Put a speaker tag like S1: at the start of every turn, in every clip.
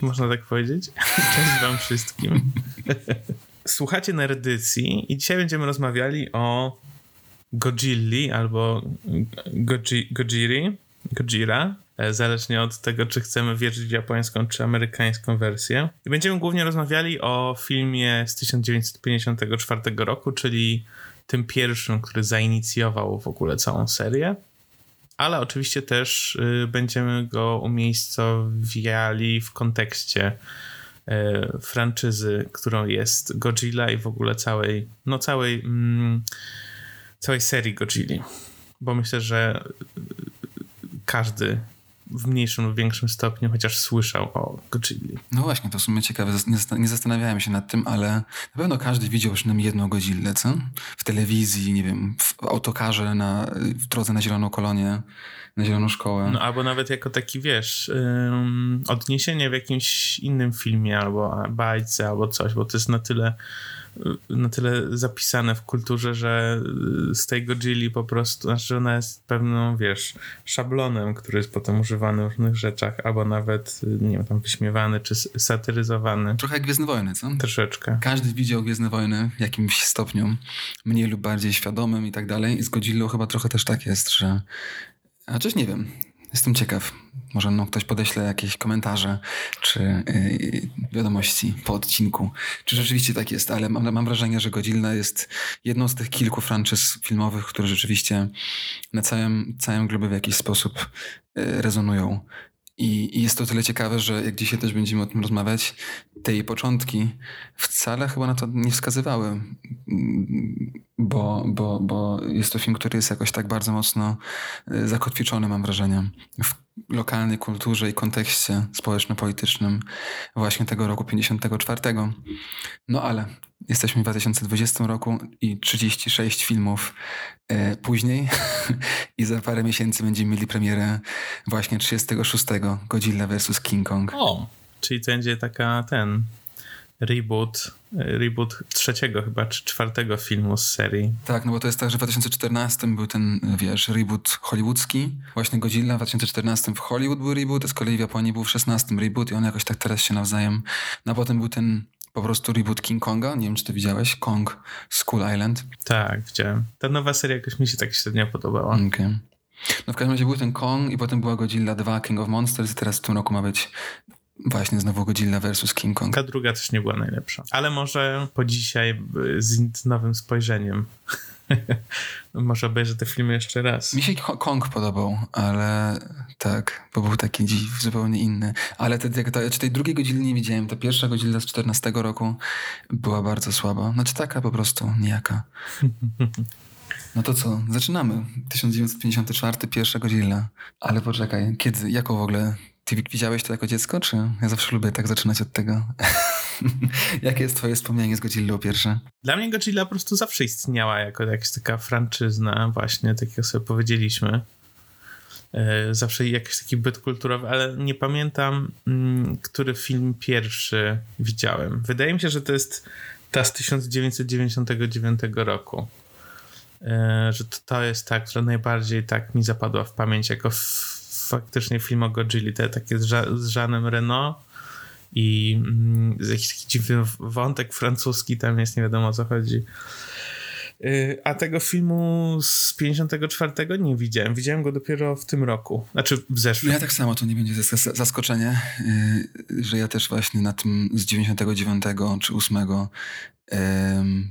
S1: Można tak powiedzieć? Cześć wam wszystkim. Słuchacie Nerdycji i dzisiaj będziemy rozmawiali o Godzilli albo Goji, Gojiri, Gojira, e, zależnie od tego, czy chcemy wierzyć w japońską czy amerykańską wersję. I będziemy głównie rozmawiali o filmie z 1954 roku, czyli tym pierwszym, który zainicjował w ogóle całą serię ale oczywiście też y, będziemy go umiejscowiali w kontekście y, franczyzy, którą jest Godzilla i w ogóle całej, no całej, mm, całej serii Godzilli. Bo myślę, że każdy w mniejszym lub większym stopniu chociaż słyszał o Godzilli.
S2: No właśnie, to w sumie ciekawe. Nie zastanawiałem się nad tym, ale na pewno każdy widział przynajmniej jedną Godzillę, co? W telewizji, nie wiem, w autokarze na, w drodze na Zieloną Kolonię, na Zieloną Szkołę.
S1: No albo nawet jako taki, wiesz, odniesienie w jakimś innym filmie albo bajce albo coś, bo to jest na tyle na tyle zapisane w kulturze, że z tej Godzilli po prostu, znaczy ona jest pewną, wiesz, szablonem, który jest potem używany w różnych rzeczach, albo nawet, nie wiem, tam wyśmiewany czy satyryzowany.
S2: Trochę jak Gwiezdne Wojny, co?
S1: Troszeczkę.
S2: Każdy widział Gwiezdne Wojny w jakimś stopniu, mniej lub bardziej świadomym i tak dalej. I z Godzillą chyba trochę też tak jest, że... A czyż nie wiem. Jestem ciekaw. Może no, ktoś podeśle jakieś komentarze czy yy, wiadomości po odcinku. Czy rzeczywiście tak jest, ale mam, mam wrażenie, że Godzilla jest jedną z tych kilku franczyz filmowych, które rzeczywiście na całym, całym globie w jakiś sposób yy, rezonują. I, I, jest to tyle ciekawe, że jak dzisiaj też będziemy o tym rozmawiać, te jej początki wcale chyba na to nie wskazywały, bo, bo, bo jest to film, który jest jakoś tak bardzo mocno e, zakotwiczony, mam wrażenie, w lokalnej kulturze i kontekście społeczno-politycznym właśnie tego roku 54. No ale jesteśmy w 2020 roku i 36 filmów e, później i za parę miesięcy będziemy mieli premierę właśnie 36 Godzilla vs. King Kong.
S1: O, czyli to będzie taka ten reboot, reboot trzeciego chyba, czy czwartego filmu z serii.
S2: Tak, no bo to jest tak, że w 2014 był ten, wiesz, reboot hollywoodzki, właśnie Godzilla, w 2014 w Hollywood był reboot, a z kolei w Japonii był w 16 reboot i on jakoś tak teraz się nawzajem, no a potem był ten po prostu reboot King Konga, nie wiem czy ty widziałeś, Kong School Island.
S1: Tak, widziałem. Ta nowa seria jakoś mi się tak średnio podobała.
S2: Okej. Okay. No w każdym razie był ten Kong i potem była Godzilla 2 King of Monsters i teraz w tym roku ma być Właśnie znowu Godzilla versus King Kong.
S1: Ta druga też nie była najlepsza. Ale może po dzisiaj z nowym spojrzeniem. może obejrzę te filmy jeszcze raz.
S2: Mi się Kong podobał, ale tak, bo był taki zupełnie inny. Ale te, te, te, tej drugiej Godzilla nie widziałem. Ta pierwsza Godzilla z 14 roku była bardzo słaba. Znaczy taka po prostu, niejaka. No to co, zaczynamy. 1954, pierwsza Godzilla. Ale poczekaj, kiedy, jaką w ogóle ty widziałeś to jako dziecko, czy ja zawsze lubię tak zaczynać od tego? Jakie jest twoje wspomnienie z Godzilla pierwsze?
S1: Dla mnie Godzilla po prostu zawsze istniała jako jakaś taka franczyzna właśnie, tak jak sobie powiedzieliśmy. E, zawsze jakiś taki byt kulturowy, ale nie pamiętam, mm, który film pierwszy widziałem. Wydaje mi się, że to jest ta z 1999 roku. E, że to, to jest ta, która najbardziej tak mi zapadła w pamięć jako faktycznie film o Godzilli, te takie z, z Jeanem Reno i mm, jakiś taki dziwny wątek francuski tam jest, nie wiadomo o co chodzi. Y, a tego filmu z 54 nie widziałem. Widziałem go dopiero w tym roku. Znaczy w zeszłym.
S2: Ja tak samo, to nie będzie zaskoczenie, y, że ja też właśnie na tym z 99 czy 8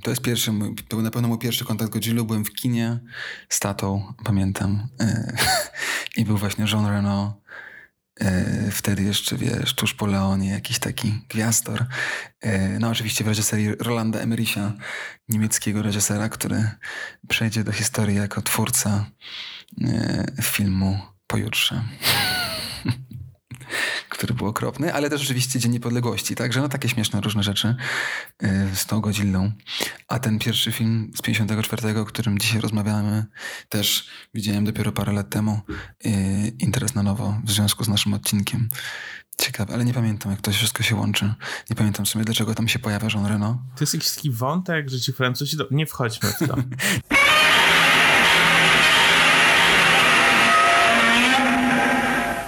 S2: to jest pierwszy, to był na pewno mój pierwszy kontakt z Godzilla. Byłem w kinie z tatą, pamiętam. E, I był właśnie Jean Reno. E, wtedy jeszcze, wiesz, tuż po Leonie, jakiś taki gwiazdor. E, no oczywiście w reżyserii Rolanda Emmericha, niemieckiego reżysera, który przejdzie do historii jako twórca filmu Pojutrze który był okropny, ale też oczywiście Dzień Niepodległości, także no takie śmieszne różne rzeczy yy, z tą Godzillą. A ten pierwszy film z 54, o którym dzisiaj rozmawiamy, też widziałem dopiero parę lat temu. Yy, interes na nowo w związku z naszym odcinkiem. Ciekawe, ale nie pamiętam, jak to wszystko się łączy. Nie pamiętam sobie, dlaczego tam się pojawia Jean Reno.
S1: To jest jakiś taki wątek, że ci Francuzi... Do... Nie wchodźmy w to.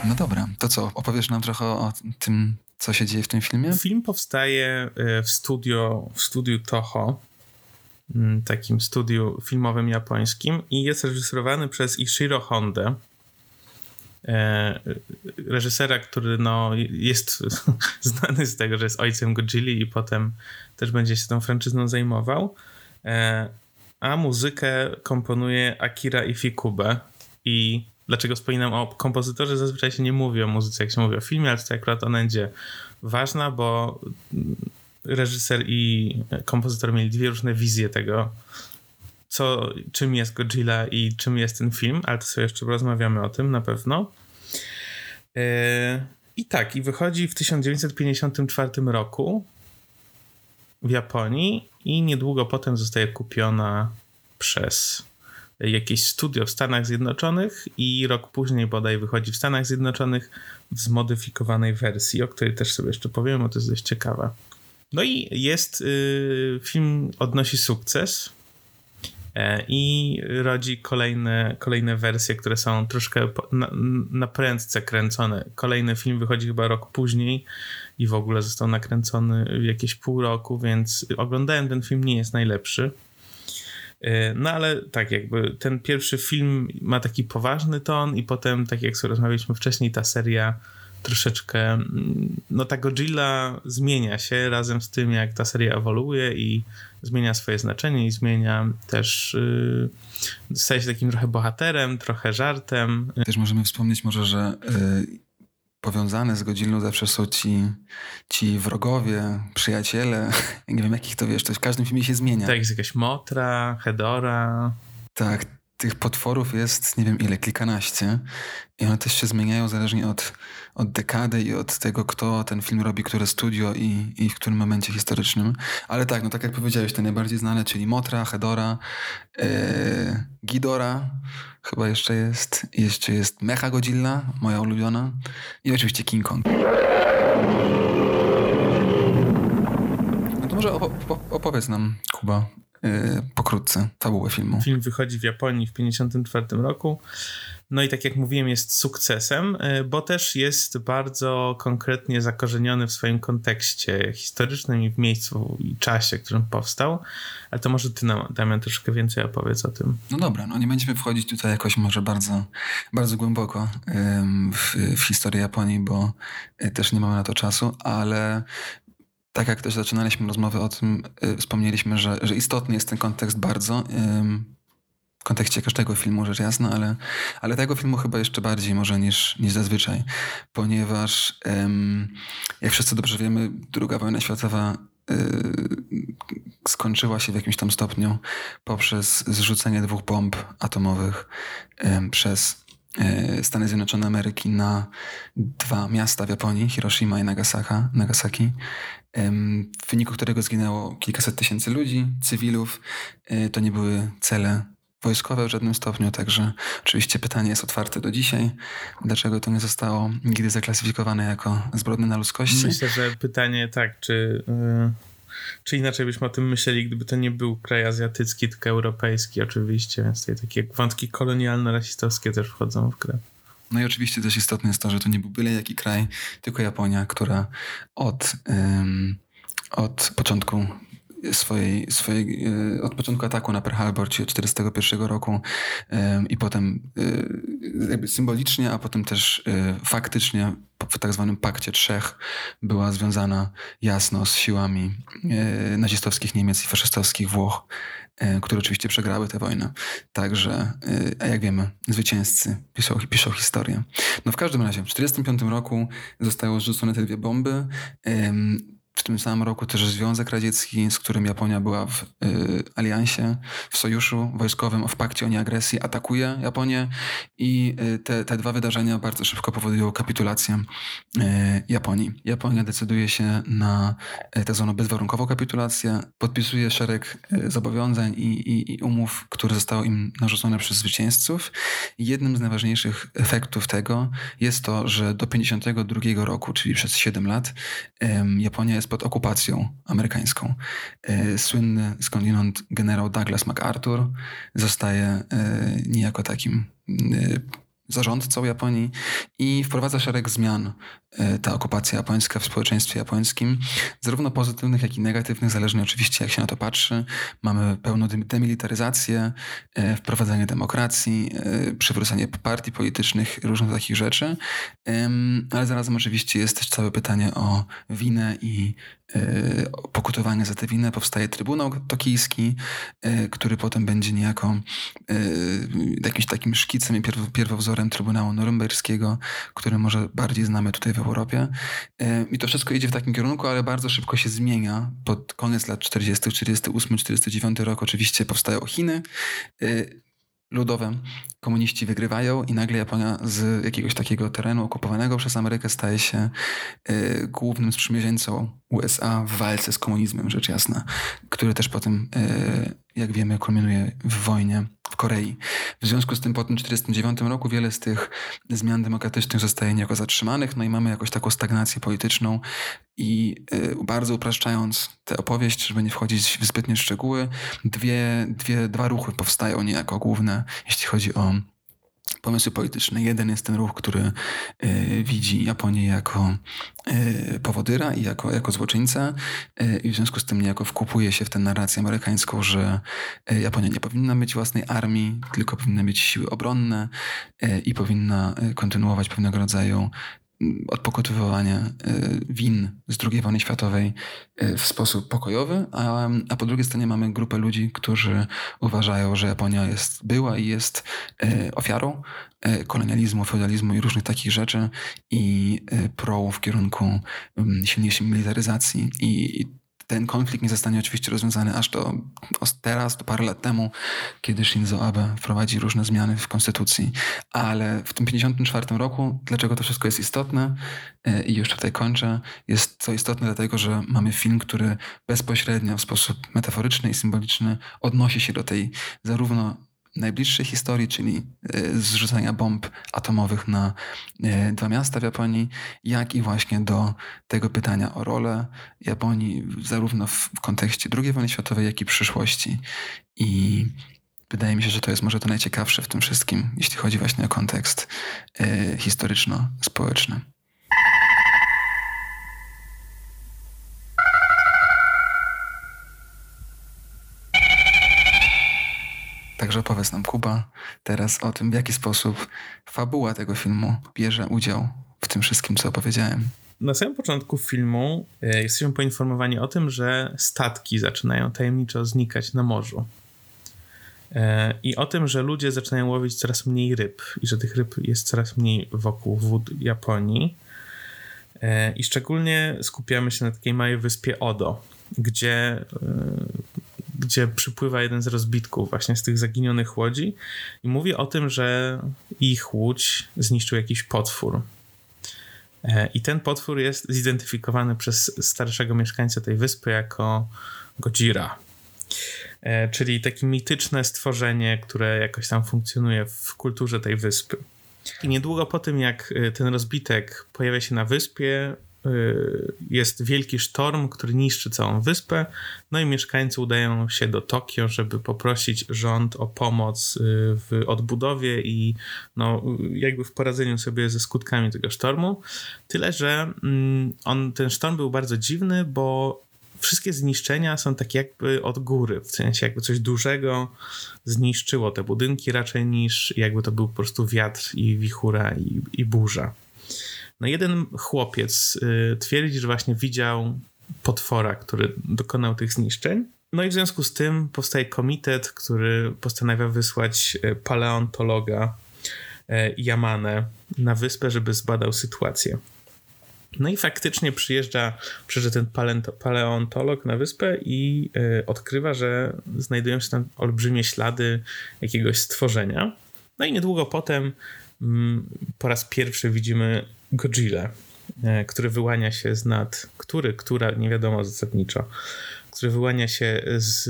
S2: No dobra, to co, opowiesz nam trochę o tym, co się dzieje w tym filmie?
S1: Film powstaje e, w studio, w studiu Toho, mm, takim studiu filmowym japońskim i jest reżyserowany przez Ishiro Honda, e, reżysera, który no, jest znany z tego, że jest ojcem Godzilli i potem też będzie się tą franczyzną zajmował. E, a muzykę komponuje Akira Ifikube i dlaczego wspominam o kompozytorze, zazwyczaj się nie mówi o muzyce, jak się mówi o filmie, ale tutaj akurat ona będzie ważna, bo reżyser i kompozytor mieli dwie różne wizje tego, co, czym jest Godzilla i czym jest ten film, ale to sobie jeszcze porozmawiamy o tym na pewno. E, I tak, i wychodzi w 1954 roku w Japonii i niedługo potem zostaje kupiona przez jakieś studio w Stanach Zjednoczonych i rok później bodaj wychodzi w Stanach Zjednoczonych w zmodyfikowanej wersji, o której też sobie jeszcze powiem, bo to jest dość ciekawe. No i jest, y, film odnosi sukces e, i rodzi kolejne, kolejne wersje, które są troszkę na, na prędce kręcone. Kolejny film wychodzi chyba rok później i w ogóle został nakręcony jakieś pół roku, więc oglądałem ten film, nie jest najlepszy. E, no ale tak, jakby ten pierwszy film ma taki poważny ton, i potem, tak jak sobie rozmawialiśmy wcześniej, ta seria troszeczkę, mm, no ta Godzilla zmienia się razem z tym, jak ta seria ewoluuje i zmienia swoje znaczenie i zmienia też, yy, staje się takim trochę bohaterem, trochę żartem.
S2: Też możemy wspomnieć może, że yy, powiązane z Godzillą zawsze są ci, ci wrogowie, przyjaciele. nie wiem, jakich to wiesz, to w każdym filmie się zmienia.
S1: Tak, jest jakaś Motra, Hedora.
S2: Tak, tych potworów jest nie wiem ile, kilkanaście i one też się zmieniają zależnie od, od dekady i od tego, kto ten film robi, które studio i, i w którym momencie historycznym. Ale tak, no tak jak powiedziałeś, te najbardziej znane, czyli Motra, Hedora, e, Gidora, chyba jeszcze jest, jeszcze jest Mecha Godzilla, moja ulubiona i oczywiście King Kong. No to może opowiedz nam, Kuba, pokrótce fabułę filmu.
S1: Film wychodzi w Japonii w 1954 roku. No i tak jak mówiłem, jest sukcesem, y, bo też jest bardzo konkretnie zakorzeniony w swoim kontekście historycznym i w miejscu i czasie, w którym powstał. Ale to może ty Damian, troszkę więcej opowiedz o tym.
S2: No dobra, no nie będziemy wchodzić tutaj jakoś może bardzo, bardzo głęboko w, w historię Japonii, bo y, też nie mamy na to czasu, ale tak jak też zaczynaliśmy rozmowę o tym, y, wspomnieliśmy, że, że istotny jest ten kontekst bardzo. w kontekście każdego filmu, rzecz jasna, ale, ale tego filmu chyba jeszcze bardziej może niż, niż zazwyczaj, ponieważ jak wszyscy dobrze wiemy, II wojna światowa y, skończyła się w jakimś tam stopniu poprzez zrzucenie dwóch bomb atomowych przez E, Stany Zjednoczone Ameryki na dwa miasta w Japonii, Hiroshima i Nagasaki, w wyniku którego zginęło kilkaset tysięcy ludzi, cywilów. E, to nie były cele wojskowe w żadnym stopniu, także oczywiście pytanie jest otwarte do dzisiaj. Dlaczego to nie zostało nigdy zaklasyfikowane jako zbrodnia na ludzkości?
S1: Myślę, że pytanie tak, czy... Yy czy inaczej byśmy o tym myśleli, gdyby to nie był kraj azjatycki, tylko europejski oczywiście, więc tutaj takie wątki kolonialno-rasistowskie też wchodzą w grę.
S2: No i oczywiście też istotne jest to, że to nie był byle jaki kraj, tylko Japonia, która od, od początku swojej, swojej, e, od początku ataku na Pearl Harbor, czyli od 1941 roku i potem e, jakby symbolicznie, a potem też e, faktycznie w tak zwanym Pakcie Trzech była związana jasno z siłami nazistowskich Niemiec i faszystowskich Włoch, które oczywiście przegrały tę wojnę. Także, a jak wiemy, zwycięzcy piszą, piszą historię. No w każdym razie, w 1945 roku zostały rzucone te dwie bomby. Tym samym roku też Związek Radziecki, z którym Japonia była w y, aliansie, w sojuszu wojskowym, w pakcie o nieagresji, atakuje Japonię i y, te, te dwa wydarzenia bardzo szybko powodują kapitulację y, Japonii. Japonia decyduje się na y, tak zwaną bezwarunkową kapitulację, podpisuje szereg y, zobowiązań i, i, i, umów, które zostały im narzucone przez zwycięzców. jednym z najważniejszych efektów tego jest to, że do 52 roku, czyli przez 7 lat, Japonia jest jest pod okupacją amerykańską. E, słynny skądinąd generał Douglas MacArthur zostaje e, niejako takim e, zarządcą Japonii i wprowadza szereg zmian e, ta okupacja japońska w społeczeństwie japońskim, zarówno pozytywnych, jak i negatywnych, zależnie oczywiście jak się na to patrzy. Mamy pełną demilitaryzację, e, wprowadzenie demokracji, e, przywrócenie partii politycznych, różnych takich rzeczy, ale zarazem oczywiście jest też całe pytanie o winę i pokutowanie za tę winę. Powstaje Trybunał Tokijski, który potem będzie niejako jakimś takim szkicem i pierwowzorem wzorem Trybunału Norymberskiego, który może bardziej znamy tutaj w Europie. I to wszystko idzie w takim kierunku, ale bardzo szybko się zmienia. Pod koniec lat 40., 48, 49 rok oczywiście powstają Chiny ludowe. Komuniści wygrywają i nagle Japonia z jakiegoś takiego terenu okupowanego przez Amerykę staje się y, głównym sprzymierzeńcą USA w walce z komunizmem, rzecz jasna, który też potem, y, jak wiemy, kulminuje w wojnie w Korei. W związku z tym po tym 1949 roku wiele z tych zmian demokratycznych zostaje niejako zatrzymanych, no i mamy jakąś taką stagnację polityczną i y, bardzo upraszczając tę opowieść, żeby nie wchodzić w zbytnie szczegóły, dwie, dwie, dwa ruchy powstają niejako główne, jeśli chodzi o pomysły polityczne. Jeden jest ten ruch, który y, widzi Japonię jako y, powodyra i jako, jako złoczyńcę y, i w związku z tym niejako wkupuje się w tę narrację amerykańską, że Japonia nie powinna mieć własnej armii, tylko powinna mieć siły obronne i powinna kontynuować pewnego rodzaju odpokutowywanie y, win z II wojny światowej y, w sposób pokojowy, a, a po drugiej stronie mamy grupę ludzi, którzy uważają, że Japonia jest, była i jest y, ofiarą kolonializmu, feudalizmu i różnych takich rzeczy i pro w kierunku silniejszej militaryzacji i ten konflikt nie zostanie oczywiście rozwiązany aż do teraz, do parę lat temu, kiedy Shinzo Abe wprowadzi różne zmiany w konstytucji. Ale w tym 54 roku, dlaczego to wszystko jest istotne e, i już tutaj kończę, jest to istotne dlatego, że mamy film, który bezpośrednio w sposób metaforyczny i symboliczny odnosi się do tej zarówno najbliższej historii, czyli e, zrzucenia bomb atomowych na e, dwa miasta w Japonii, jak i właśnie do tego pytania o rolę Japonii zarówno w kontekście II wojny światowej, jak i przyszłości. I wydaje mi się, że to jest może to najciekawsze w tym wszystkim, jeśli chodzi właśnie o kontekst e, historyczno-społeczny. Także opowiedz nam Kuba teraz o tym, w jaki sposób fabuła tego filmu bierze udział w tym wszystkim, co opowiedziałem.
S1: Na samym początku filmu e, jesteśmy poinformowani o tym, że statki zaczynają tajemniczo znikać na morzu. E, I o tym, że ludzie zaczynają łowić coraz mniej ryb i że tych ryb jest coraz mniej wokół wód Japonii. E, I szczególnie skupiamy się na takiej małej wyspie Odo, gdzie gdzie przypływa jeden z rozbitków właśnie z tych zaginionych łodzi i mówi o tym, że ich łódź zniszczył jakiś potwór. E, I ten potwór jest zidentyfikowany przez starszego mieszkańca tej wyspy jako Godzira. E, czyli takie mityczne stworzenie, które jakoś tam funkcjonuje w kulturze tej wyspy. I niedługo po tym, jak e, ten rozbitek pojawia się na wyspie, jest wielki sztorm, który niszczy całą wyspę. No i mieszkańcy udają się do Tokio, żeby poprosić rząd o pomoc y, w odbudowie i no, jakby w poradzeniu sobie ze skutkami tego sztormu. Tyle, że mm, on, ten sztorm był bardzo dziwny, bo wszystkie zniszczenia są takie jakby od góry, w sensie jakby coś dużego zniszczyło te budynki raczej niż jakby to był po prostu wiatr i wichura i, i burza. No jeden chłopiec y, twierdzi, że właśnie widział potwora, który dokonał tych zniszczeń. No i w związku z tym powstaje komitet, który postanawia wysłać y, paleontologa y, Yamanę na wyspę, żeby zbadał sytuację. No i faktycznie przyjeżdża, przyjeżdża ten paleontolog na wyspę i odkrywa, że znajdują się tam olbrzymie ślady jakiegoś stworzenia. No i niedługo potem mm, po raz pierwszy widzimy Godzilla, e, który wyłania się z nad, który, która, nie wiadomo zasadniczo, który wyłania się z,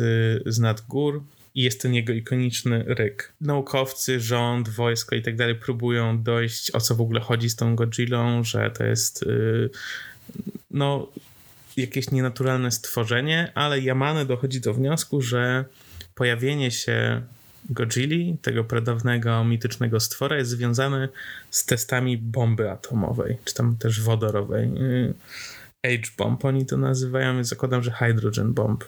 S1: z nad gór i jest ten jego ikoniczny ryk. Naukowcy, rząd, wojsko i tak dalej próbują dojść, o co w ogóle chodzi z tą Godzillą, że to jest yy, no jakieś nienaturalne stworzenie, ale Yamane dochodzi do wniosku, że pojawienie się Godzilli, tego pradawnego, mitycznego stwora, jest związany z testami bomby atomowej, czy tam też wodorowej. Y, H-bomb oni to nazywają, więc zakładam, że hydrogen bomb.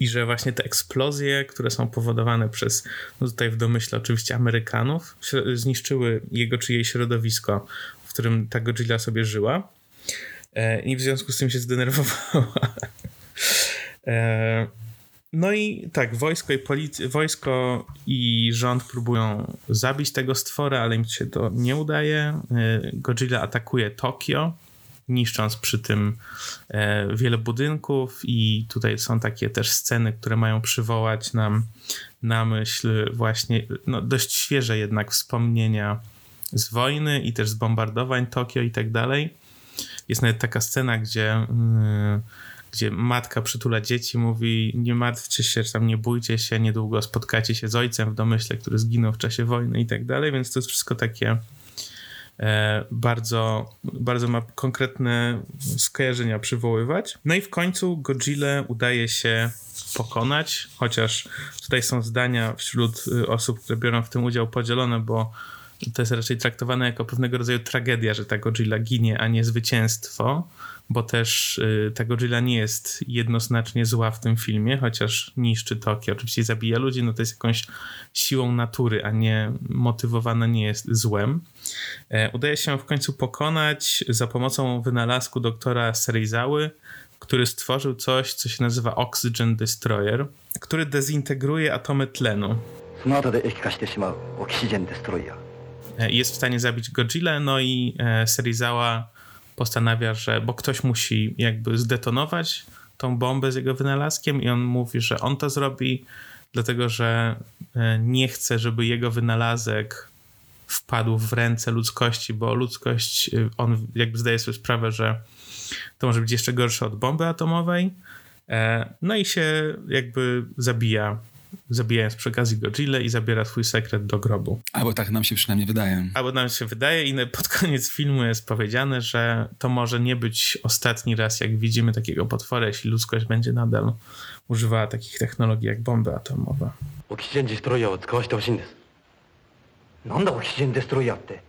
S1: I że właśnie te eksplozje, które są powodowane przez, no tutaj w domyśle oczywiście Amerykanów, zniszczyły jego czy jej środowisko, w którym ta Godzilla sobie żyła. E, I w związku z tym się zdenerwowała. No i tak, wojsko i, polic- wojsko i rząd próbują zabić tego stwora, ale im się to nie udaje. E, Godzilla atakuje Tokio, niszcząc przy tym e, wiele budynków i tutaj są takie też sceny, które mają przywołać nam na myśl właśnie no, dość świeże jednak wspomnienia z wojny i też z bombardowań Tokio i tak dalej. Jest nawet taka scena, gdzie yy, gdzie matka przytula dzieci, mówi nie martwcie się, tam nie bójcie się, niedługo spotkacie się z ojcem w domyśle, który zginął w czasie wojny i tak dalej, więc to jest wszystko takie e, bardzo, bardzo ma konkretne skojarzenia przywoływać. No i w końcu Godzilla udaje się pokonać, chociaż tutaj są zdania wśród y, osób, które biorą w tym udział podzielone, bo to jest raczej traktowane jako pewnego rodzaju tragedia, że ta Godzilla ginie, a nie zwycięstwo bo też y, ta Godzilla nie jest jednoznacznie zła w tym filmie, chociaż niszczy Tokio, oczywiście zabija ludzi, no to jest jakąś siłą natury, a nie motywowana nie jest złem. E, udaje się w końcu pokonać za pomocą wynalazku doktora Serizały, który stworzył coś, co się nazywa Oxygen Destroyer, który dezintegruje atomy tlenu. E, jest w stanie zabić Godzilla, no i e, Serizawa postanawia, że bo ktoś musi jakby zdetonować tą bombę z jego wynalazkiem i on mówi, że on to zrobi, dlatego że e, nie chce, żeby jego wynalazek wpadł w ręce ludzkości, bo ludzkość, e, on jakby zdaje sobie sprawę, że to może być jeszcze gorsze od bomby atomowej. E, no i się jakby zabija zabijając przy okazji Godzilla i zabiera swój sekret do grobu.
S2: Albo tak nam się przynajmniej wydaje.
S1: Albo nam się wydaje i pod koniec filmu jest powiedziane, że to może nie być ostatni raz, jak widzimy takiego potwora, jeśli ludzkość będzie nadal używała takich technologii jak bomby atomowe. Oxygen destroyer を使わせてほしいんです。
S2: なんだオキシジェンデストロイヤーって。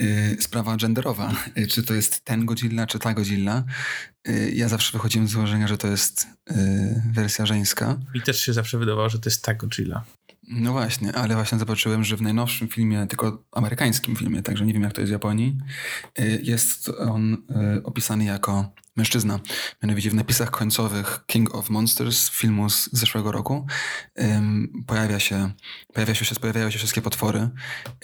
S2: Y, sprawa genderowa. Y, czy to jest ten Godzilla, czy ta Godzilla. Y, ja zawsze wychodziłem z założenia, że to jest wersja żeńska.
S1: Mi też się zawsze wydawało, że to jest ta Godzilla.
S2: No właśnie, ale właśnie zobaczyłem, że w najnowszym filmie, tylko amerykańskim filmie, także nie wiem jak to jest w Japonii, jest on opisany jako mężczyzna. Mianowicie w napisach końcowych King of Monsters filmu z zeszłego roku um, pojawia się, pojawia się, pojawiają się wszystkie potwory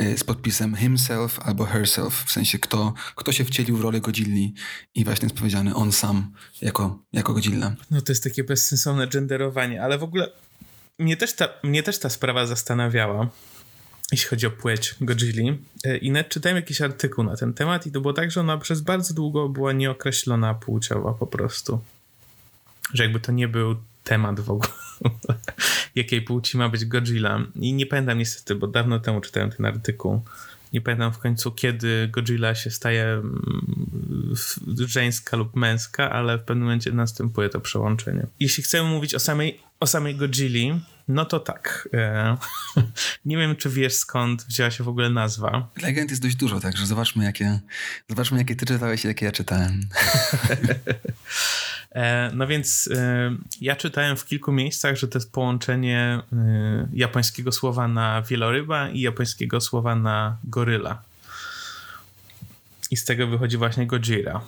S2: y, z podpisem himself albo herself, w sensie kto, kto się wcielił w rolę Godzilli i właśnie jest powiedziany on sam jako, jako Godzilla.
S1: No to jest takie bezsensowne genderowanie, ale w ogóle mnie też ta, mnie też ta sprawa zastanawiała jeśli chodzi o płeć Godzilli. E, I nawet czytałem jakiś artykuł na ten temat i to było tak, że ona przez bardzo długo była nieokreślona płciowa po prostu. Że jakby to nie był temat w ogóle, jakiej płci ma być Godzilla. I nie pamiętam niestety, bo dawno temu czytałem ten artykuł. Nie pamiętam w końcu, kiedy Godzilla się staje mm, żeńska lub męska, ale w pewnym momencie następuje to przełączenie. Jeśli chcemy mówić o samej, o samej Godzilli, no to tak. E, nie wiem, czy wiesz skąd wzięła się w ogóle nazwa.
S2: Legend jest dość dużo, także zobaczmy, jakie, zobaczmy, jakie ty czytałeś i jakie ja czytałem.
S1: E, no więc e, ja czytałem w kilku miejscach, że to jest połączenie japońskiego słowa na wieloryba i japońskiego słowa na goryla. I z tego wychodzi właśnie Gojira.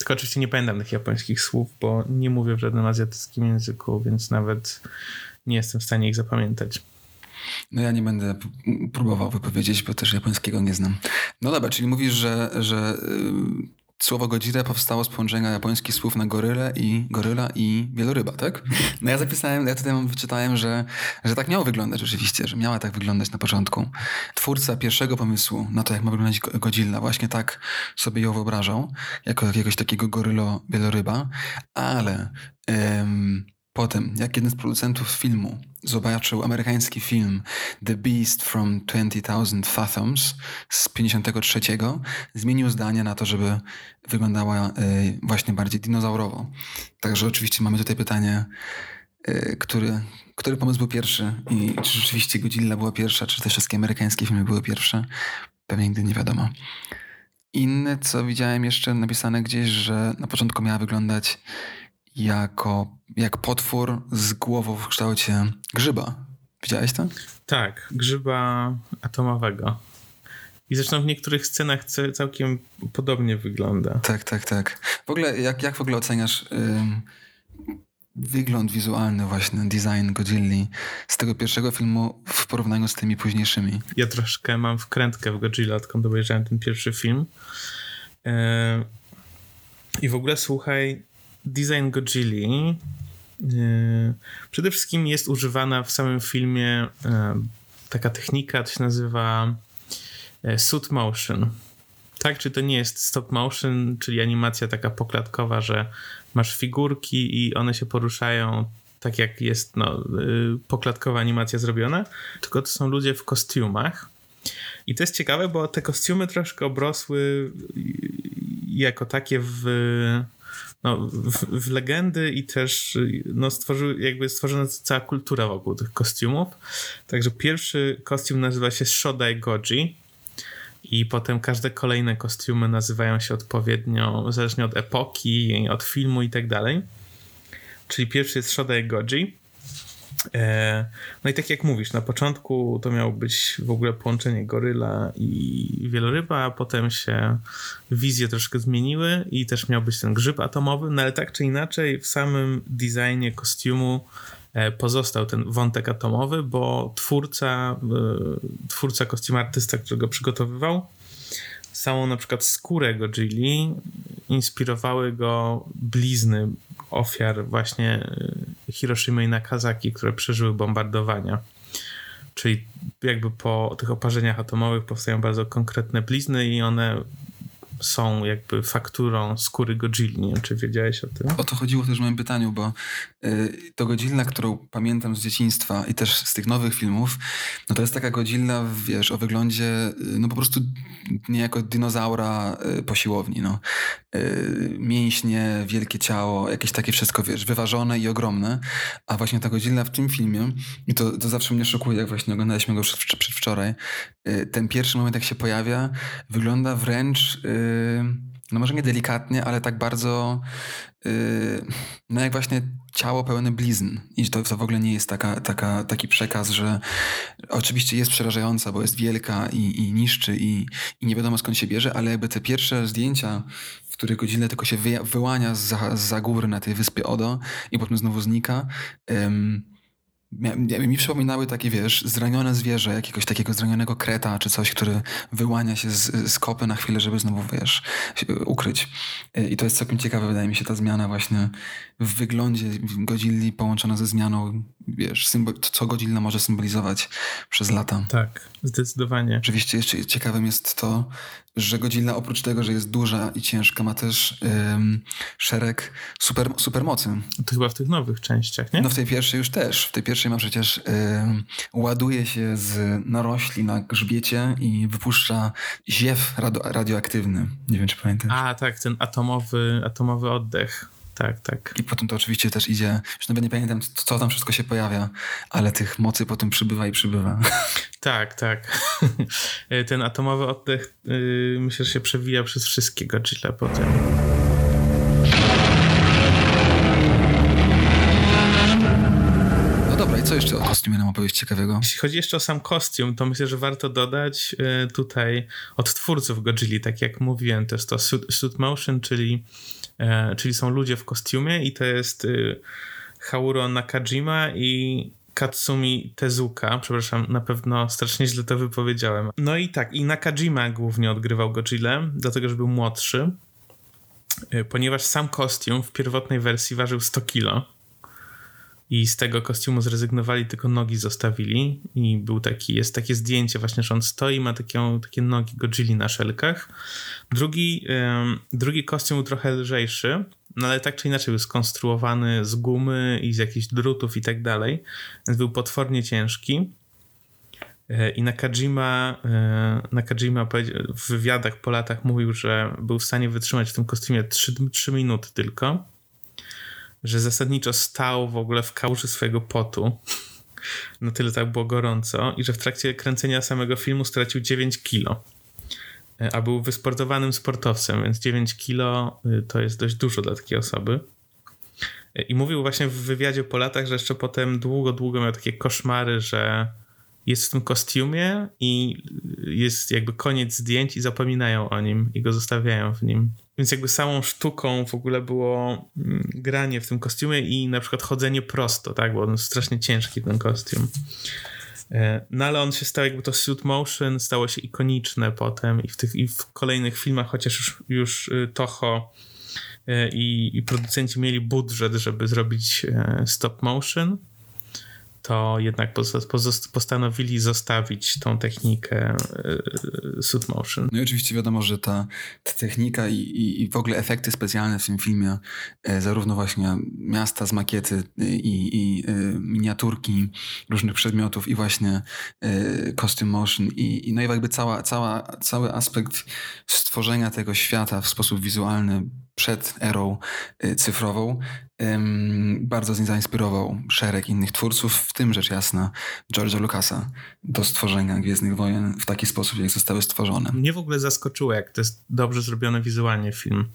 S1: Tylko oczywiście nie pamiętam tych japońskich słów, bo nie mówię w żadnym azjatyckim języku, więc nawet nie jestem w stanie ich zapamiętać.
S2: No ja nie będę próbował wypowiedzieć, bo też japońskiego nie znam. No dobra, czyli mówisz, że, że y, Słowo Godzilla powstało z połączenia japońskich słów na gorylę i goryla i wieloryba, tak? No ja zapisałem, ja tutaj wyczytałem, że, że tak miało wyglądać rzeczywiście, że miała tak wyglądać na początku. Twórca pierwszego pomysłu na to, jak ma wyglądać Godzilla, właśnie tak sobie ją wyobrażał, jako jakiegoś takiego gorylo wieloryba, ale... Potem, jak jeden z producentów filmu zobaczył amerykański film The Beast from 20,000 Fathoms z 53, zmienił zdanie na to, żeby wyglądała y, właśnie bardziej dinozaurowo. Także oczywiście mamy tutaj pytanie, y, który, który pomysł był pierwszy i czy rzeczywiście Godzilla była pierwsza, czy te wszystkie amerykańskie filmy były pierwsze. Pewnie nigdy nie wiadomo. Inne, co widziałem jeszcze napisane gdzieś, że na początku miała wyglądać jako jak potwór z głową w kształcie grzyba. Widziałeś to?
S1: Tak, grzyba atomowego. I zresztą w niektórych scenach całkiem podobnie wygląda.
S2: Tak, tak, tak. W ogóle, jak, jak w ogóle oceniasz wygląd wizualny właśnie, design Godzilli z tego pierwszego filmu w porównaniu z tymi późniejszymi?
S1: Ja troszkę mam wkrętkę w Godzilla, odkąd obejrzałem ten pierwszy film. Yy, I w ogóle słuchaj, design Godzilli yy, przede wszystkim jest używana w samym filmie yy, taka technika, to się nazywa E, suit motion. Tak, czy to nie jest stop motion, czyli animacja taka poklatkowa, że masz figurki i one się poruszają tak jak jest no, poklatkowa animacja zrobiona, tylko to są ludzie w kostiumach. I to jest ciekawe, bo te kostiumy troszkę obrosły jako takie w, no, w, w legendy i też no, stworzyły, jakby stworzona cała kultura wokół tych kostiumów. Także pierwszy kostium nazywa się Shodai Goji i potem każde kolejne kostiumy nazywają się odpowiednio, zależnie od epoki, od filmu i tak dalej. Czyli pierwszy jest Shodai Goji. E, no i tak jak mówisz, na początku to miało być w ogóle połączenie goryla i wieloryba, a potem się wizje troszkę zmieniły i też miał być ten grzyb atomowy, no ale tak czy inaczej w samym designie kostiumu E, pozostał ten wątek atomowy, bo twórca, e, twórca kostiumartysta, którego przygotowywał, samą na przykład skórę Godzilli inspirowały go blizny ofiar właśnie e, Hiroshima i Nagasaki, które przeżyły bombardowania. Czyli jakby po tych oparzeniach atomowych powstają bardzo konkretne blizny i one są jakby fakturą skóry Godzilli. Nie wiem, czy wiedziałeś o tym?
S2: O to chodziło też w moim pytaniu, bo y, to Godzilla, którą pamiętam z dzieciństwa i też z tych nowych filmów, no to jest taka Godzilla, wiesz, o wyglądzie y, no po prostu niejako dinozaura y, po siłowni, no. Y, mięśnie, wielkie ciało, jakieś takie wszystko, wiesz, wyważone i ogromne, a właśnie ta Godzilla w tym filmie, i to, to zawsze mnie szokuje, jak właśnie oglądaliśmy go przedwczoraj, y, ten pierwszy moment, jak się pojawia, wygląda wręcz no może nie delikatnie, ale tak bardzo no jak właśnie ciało pełne blizn. I to, to w ogóle nie jest taka, taka, taki przekaz, że oczywiście jest przerażająca, bo jest wielka i, i niszczy i, i nie wiadomo skąd się bierze, ale jakby te pierwsze zdjęcia który godzinę tylko się wyłania za, za góry na tej wyspie Odo i potem znowu znika. Mi przypominały takie, wiesz, zranione zwierzę, jakiegoś takiego zranionego kreta czy coś, który wyłania się z, z kopy na chwilę, żeby znowu, wiesz, ukryć. I to jest całkiem ciekawe, wydaje mi się, ta zmiana właśnie w wyglądzie Godzilli połączona ze zmianą, wiesz, symbol, co Godzilla może symbolizować przez lata.
S1: Tak, zdecydowanie.
S2: Oczywiście jeszcze ciekawym jest to, że Godzilla oprócz tego, że jest duża i ciężka, ma też ym, szereg super, supermocy.
S1: To chyba w tych nowych częściach, nie?
S2: No w tej pierwszej już też. W tej pierwszej ma przecież ym, ładuje się z narośli na grzbiecie i wypuszcza ziew radio, radioaktywny. Nie wiem, czy pamiętasz.
S1: A, tak, ten atomowy, atomowy oddech tak, tak.
S2: I potem to oczywiście też idzie, już nawet nie pamiętam, co tam wszystko się pojawia, ale tych mocy potem przybywa i przybywa.
S1: Tak, tak. Ten atomowy oddech yy, myślę, że się przewija przez wszystkie Godzilla potem.
S2: No dobra, i co jeszcze o kostiumie nam opowiedzieć ciekawego?
S1: Jeśli chodzi jeszcze o sam kostium, to myślę, że warto dodać yy, tutaj od twórców Godzilla, tak jak mówiłem, to jest to suit, suit motion, czyli czyli są ludzie w kostiumie i to jest y, Hauro Nakajima i Katsumi Tezuka, przepraszam, na pewno strasznie źle to wypowiedziałem. No i tak, i Nakajima głównie odgrywał Godzilla, dlatego że był młodszy, y, ponieważ sam kostium w pierwotnej wersji ważył 100 kilo i z tego kostiumu zrezygnowali, tylko nogi zostawili i był taki, jest takie zdjęcie właśnie, że on stoi, ma takie, takie nogi Godzilli na szelkach. Drugi, drugi kostium był trochę lżejszy, no ale tak czy inaczej był skonstruowany z gumy i z jakichś drutów i tak dalej, więc był potwornie ciężki. E, I Nakajima, e, Nakajima w wywiadach po latach mówił, że był w stanie wytrzymać w tym kostiumie 3, 3 minuty tylko że zasadniczo stał w ogóle w kałuży swojego potu. Na tyle tak było gorąco i że w trakcie kręcenia samego filmu stracił 9 kilo. E, a był wysportowanym sportowcem, więc 9 kilo y, to jest dość dużo dla takiej osoby. E, I mówił właśnie w wywiadzie po latach, że jeszcze potem długo, długo miał takie koszmary, że jest w tym kostiumie i jest jakby koniec zdjęć i zapominają o nim i go zostawiają w nim. Więc jakby samą sztuką w ogóle było mm, granie w tym kostiumie i na przykład chodzenie prosto, tak, bo on jest strasznie ciężki ten kostium. E, no ale on się stał jakby to suit motion, stało się ikoniczne potem i w tych i w kolejnych filmach, chociaż już, już y, Toho e, i, i producenci mieli budżet, żeby zrobić e, stop motion, to jednak postanowili zostawić tą technikę e, suit motion.
S2: No i oczywiście wiadomo, że ta, ta technika i, i, i, w ogóle efekty specjalne w tym filmie, e, zarówno właśnie miasta z makiety i, i e, miniaturki różnych przedmiotów i właśnie costume motion i, i no i jakby cała, cała, cały aspekt stworzenia tego świata w sposób wizualny przed erą cyfrową bardzo z niej zainspirował szereg innych twórców, w tym rzecz jasna George'a Lucasa do stworzenia Gwiezdnych Wojen w taki sposób, jak zostały stworzone.
S1: Mnie w ogóle zaskoczyło, jak to jest dobrze zrobiony wizualnie film.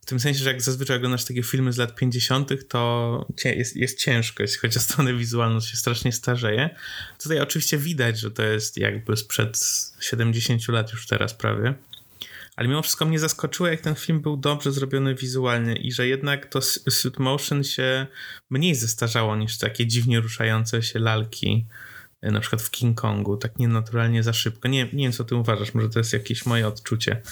S1: W tym sensie, że jak zazwyczaj oglądasz takie filmy z lat 50., to jest, jest ciężko, jeśli chodzi o stronę wizualną, się strasznie starzeje. Tutaj oczywiście widać, że to jest jakby sprzed 70 lat już teraz prawie ale mimo wszystko mnie zaskoczyło, jak ten film był dobrze zrobiony wizualnie i że jednak to suit motion się mniej zestarzało niż takie dziwnie ruszające się lalki na przykład w King Kongu, tak nienaturalnie za szybko. Nie, nie wiem, co ty uważasz, może to jest jakieś moje odczucie,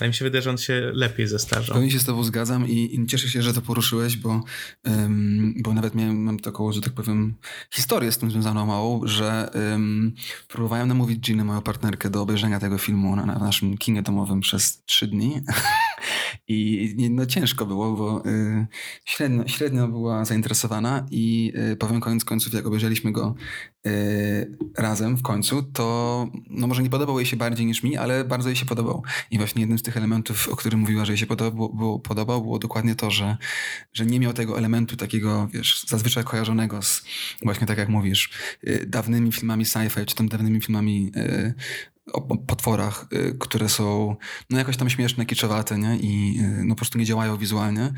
S1: ale mi się wydaje, że on się lepiej zestarzał.
S2: Pewnie się z tobą zgadzam i, i cieszę się, że to poruszyłeś, bo, um, bo nawet miałem mam taką, że tak powiem, historię z tym związaną małą, że um, próbowałem namówić Ginny, moją partnerkę, do obejrzenia tego filmu na, na naszym kinie domowym przez trzy dni. I no ciężko było, bo y, średnio, średnio była zainteresowana i y, powiem koniec końców, jak obejrzeliśmy go y, razem w końcu, to no może nie podobał jej się bardziej niż mi, ale bardzo jej się podobał. I właśnie jednym z tych elementów, o którym mówiła, że jej się podobał, było, podobał, było dokładnie to, że, że nie miał tego elementu takiego, wiesz, zazwyczaj kojarzonego z właśnie tak jak mówisz, y, dawnymi filmami sci-fi, czy tam dawnymi filmami y, o potworach, które są no jakoś tam śmieszne, kiczowate, nie? I no po prostu nie działają wizualnie.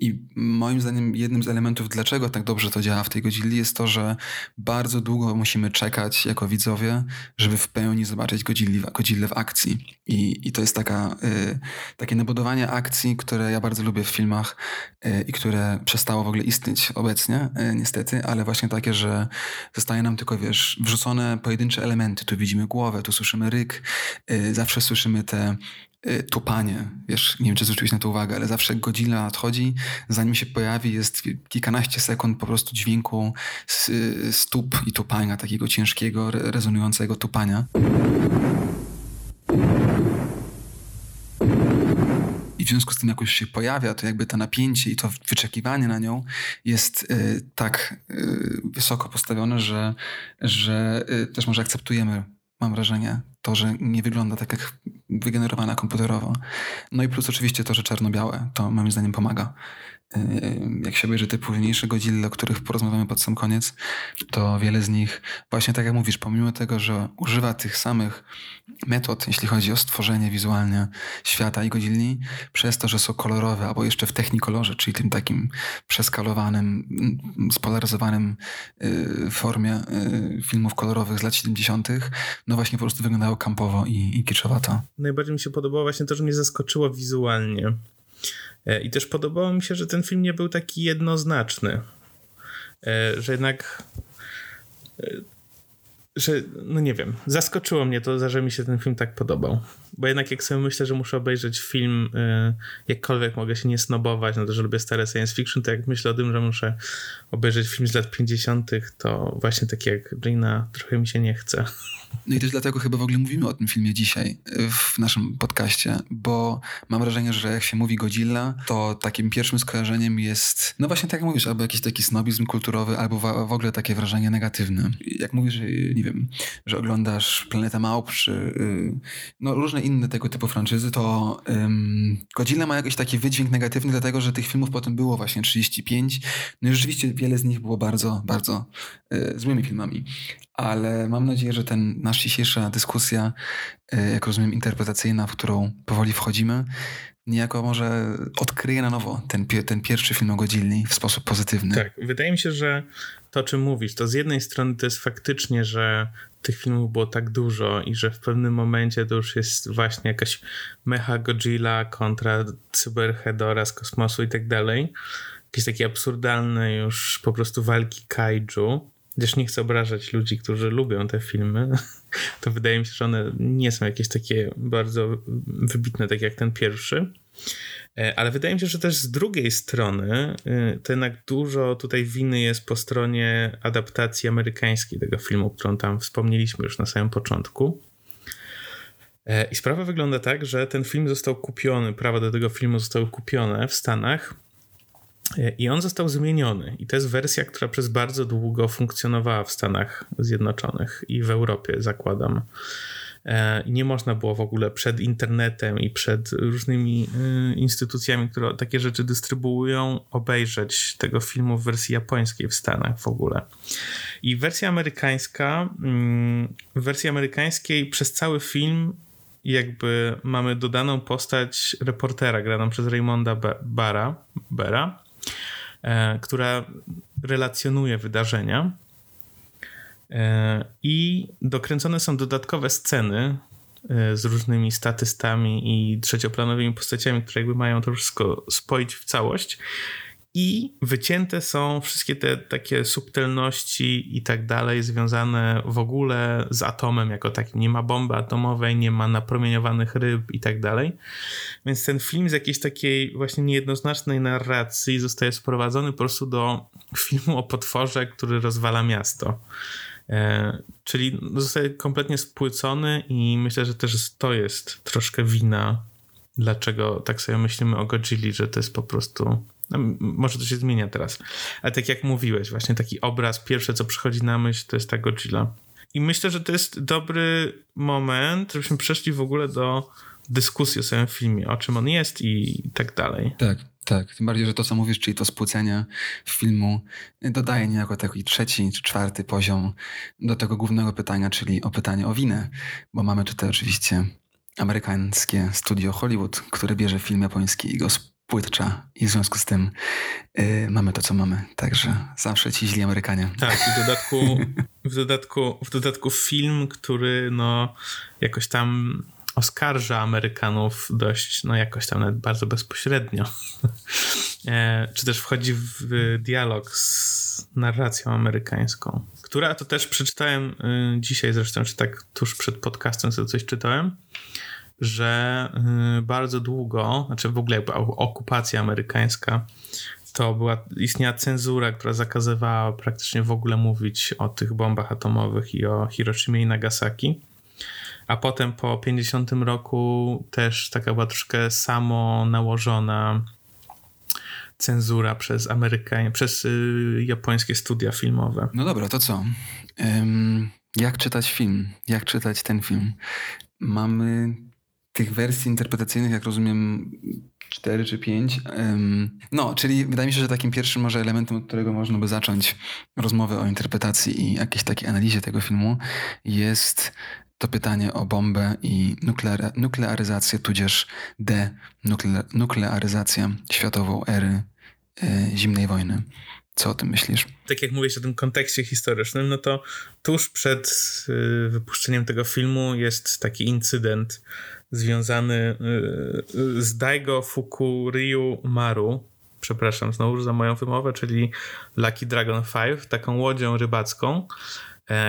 S2: I moim zdaniem jednym z elementów, dlaczego tak dobrze to działa w tej Godzilli jest to, że bardzo długo musimy czekać jako widzowie, żeby w pełni zobaczyć Godzillę w akcji. I, i to jest taka, takie nabudowanie akcji, które ja bardzo lubię w filmach i które przestało w ogóle istnieć obecnie, niestety, ale właśnie takie, że zostaje nam tylko, wiesz, wrzucone pojedyncze elementy. Tu widzimy głowę, tu słyszymy ryk, y, zawsze słyszymy te y, tupanie. Wiesz, nie wiem, czy zwróciłeś na to uwagę, ale zawsze jak Godzilla nadchodzi, zanim się pojawi, jest kilkanaście sekund po prostu dźwięku stóp i tupania, takiego ciężkiego, rezonującego tupania. I w związku z tym, jak już się pojawia, to jakby to napięcie i to wyczekiwanie na nią jest y, tak y, wysoko postawione, że, że y, też może akceptujemy mam wrażenie, to, że nie wygląda tak jak wygenerowana komputerowo. No i plus oczywiście to, że czarno-białe, to moim zdaniem pomaga. Jak się obejrzy te późniejsze godziny, o których porozmawiamy pod sam koniec, to wiele z nich, właśnie tak jak mówisz, pomimo tego, że używa tych samych metod, jeśli chodzi o stworzenie wizualnie świata i godzilni, przez to, że są kolorowe, albo jeszcze w technikolorze, czyli tym takim przeskalowanym, spolaryzowanym yy, formie yy, filmów kolorowych z lat 70., no właśnie po prostu wyglądało kampowo i, i kiczowato.
S1: Najbardziej mi się podobało właśnie to, że mnie zaskoczyło wizualnie I też podobało mi się, że ten film nie był taki jednoznaczny. E, że jednak. E, że, no nie wiem, zaskoczyło mnie to, że mi się ten film tak podobał. Bo jednak jak sobie myślę, że muszę obejrzeć film, jakkolwiek mogę się nie snobować, no to, że lubię stare science fiction, to jak myślę o tym, że muszę obejrzeć film z lat 50., to właśnie tak jak Gina, trochę mi się nie chce.
S2: No i też dlatego chyba w ogóle mówimy o tym filmie dzisiaj y, w naszym podcaście, bo mam wrażenie, że jak się mówi Godzilla, to takim pierwszym skojarzeniem jest, no właśnie tak jak mówisz, albo jakiś taki snobizm kulturowy, albo w ogóle takie wrażenie negatywne. Jak mówisz, y, nie wiem, że oglądasz Planeta Małp, czy y, no, różne inne tego typu franczyzy, to ym, Godzilla ma jakiś taki wydźwięk negatywny, dlatego że tych filmów potem było właśnie 35. No i rzeczywiście wiele z nich było bardzo, bardzo y, złymi filmami. Ale mam nadzieję, że ten nasza dzisiejsza dyskusja, y, jak rozumiem, interpretacyjna, w którą powoli wchodzimy, niejako może odkryje na nowo ten, ten pierwszy film o Godzilli w sposób pozytywny.
S1: Tak, wydaje mi się, że to, o czym mówisz, to z jednej strony to jest faktycznie, że tych filmów było tak dużo i że w pewnym momencie to już jest właśnie jakaś Mecha Godzilla kontra Cyberhedora z kosmosu i tak dalej. Jakieś takie absurdalne już po prostu walki kaiju. Chociaż nie chcę obrażać ludzi, którzy lubią te filmy, to wydaje mi się, że one nie są jakieś takie bardzo wybitne, tak jak ten pierwszy. E, ale wydaje mi się, że też z drugiej strony e, to jednak dużo tutaj winy jest po stronie adaptacji amerykańskiej tego filmu, którą tam wspomnieliśmy już na samym początku. E, I sprawa wygląda tak, że ten film został kupiony, prawa do tego filmu zostały kupione w Stanach i on został zmieniony. I to jest wersja, która przez bardzo długo funkcjonowała w Stanach Zjednoczonych i w Europie, zakładam. E, nie można było w ogóle przed internetem i przed różnymi e, instytucjami, które takie rzeczy dystrybuują, obejrzeć tego filmu w wersji japońskiej w Stanach w ogóle. I wersja amerykańska, mm, w wersji amerykańskiej przez cały film jakby mamy dodaną postać reportera graną przez Raymonda Bara, e, która relacjonuje wydarzenia I dokręcone są dodatkowe sceny e, z różnymi statystami i trzecioplanowymi postaciami, które jakby mają to wszystko spoić w całość. I wycięte są wszystkie te takie subtelności i tak dalej, związane w ogóle z atomem jako takim. Nie ma bomby atomowej, nie ma napromieniowanych ryb i tak dalej. Więc ten film z jakiejś takiej właśnie niejednoznacznej narracji zostaje sprowadzony po prostu do filmu o potworze, który rozwala miasto. E, czyli zostaje kompletnie spłycony i myślę, że też to jest troszkę wina, dlaczego tak sobie myślimy o Godzilli, że to jest po prostu no, może to się zmienia teraz, ale tak jak mówiłeś, właśnie taki obraz, pierwsze co przychodzi na myśl, to jest ta Godzilla. I myślę, że to jest dobry moment, żebyśmy przeszli w ogóle do dyskusji o samym filmie, o czym on jest i tak dalej.
S2: Tak. Tak, tym bardziej, że to co mówisz, czyli to spłycenie filmu dodaje niejako taki trzeci czy czwarty poziom do tego głównego pytania, czyli o pytanie o winę, bo mamy tutaj oczywiście amerykańskie studio Hollywood, które bierze film japoński i go spłytcza i w związku z tym yy, mamy to, co mamy. Także zawsze ci źli Amerykanie.
S1: Tak, i w dodatku, w dodatku, w dodatku film, który no jakoś tam oskarża Amerykanów dość, no jakoś tam nawet bardzo bezpośrednio. E, czy też wchodzi w dialog z narracją amerykańską, która to też przeczytałem y, dzisiaj zresztą, czy tak tuż przed podcastem sobie coś czytałem, że y, bardzo długo, znaczy w ogóle okupacja amerykańska to była, istniała cenzura, która zakazywała praktycznie w ogóle mówić o tych bombach atomowych i o Hiroshimie i Nagasaki a potem po 50 roku też taka była troszkę samo nałożona cenzura przez Amerykanie, przez y, japońskie studia filmowe.
S2: No dobra, to co? Um, jak czytać film? Jak czytać ten film? Mamy tych wersji interpretacyjnych, jak rozumiem, cztery czy pięć. Um, no, czyli wydaje mi się, że takim pierwszym może elementem, od którego można by zacząć rozmowę o interpretacji i jakiejś takiej analizie tego filmu jest to pytanie o bombę i nuklear, nuklearyzację, tudzież denuklearyzację światową ery y, zimnej wojny. Co o tym myślisz?
S1: Tak jak mówisz o tym kontekście historycznym, no to tuż przed y, wypuszczeniem tego filmu jest taki incydent związany y, z Daigo Fukuryu Maru, przepraszam znowu za moją wymowę, czyli Lucky Dragon 5, taką łodzią rybacką, E,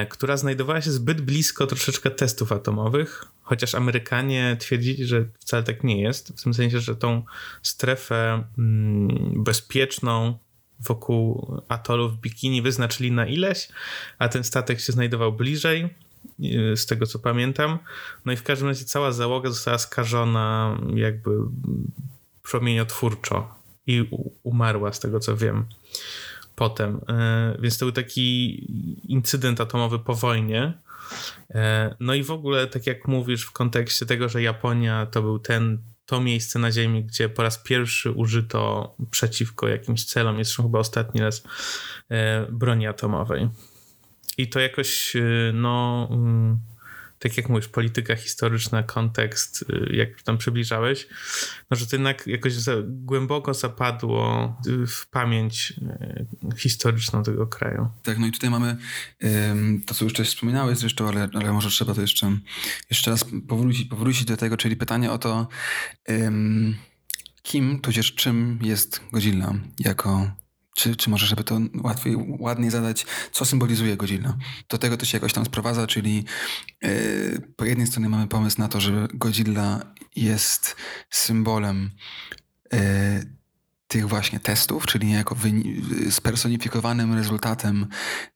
S1: która znajdowała się zbyt blisko troszeczkę testów atomowych, chociaż Amerykanie twierdzili, że wcale tak nie jest, w tym sensie, że tą strefę mm, bezpieczną wokół atolu w Bikini wyznaczyli na ileś, a ten statek się znajdował bliżej, e, z tego co pamiętam. No i w każdym razie cała załoga została skażona jakby promieniotwórczo i umarła z tego co wiem potem. E, więc to był taki incydent atomowy po wojnie. E, no i w ogóle, tak jak mówisz, w kontekście tego, że Japonia to był ten, to miejsce na Ziemi, gdzie po raz pierwszy użyto przeciwko jakimś celom, jest chyba ostatni raz, e, broni atomowej. I to jakoś, no mm, tak jak mówisz, polityka historyczna, kontekst, y, jak tam przybliżałeś, no, że to jednak jakoś za, głęboko zapadło w pamięć y, historyczną tego kraju.
S2: Tak, no i tutaj mamy to, co już wcześniej wspominałeś zresztą, ale, ale może trzeba to jeszcze, jeszcze raz powrócić, powrócić do tego, czyli pytanie o to, kim, tudzież czym jest Godzilla jako czy, czy może, żeby to łatwiej, ładniej zadać, co symbolizuje Godzilla? Do tego to się jakoś tam sprowadza, czyli yy, po jednej stronie mamy pomysł na to, że Godzilla jest symbolem yy, tych właśnie testów, czyli niejako spersonifikowanym rezultatem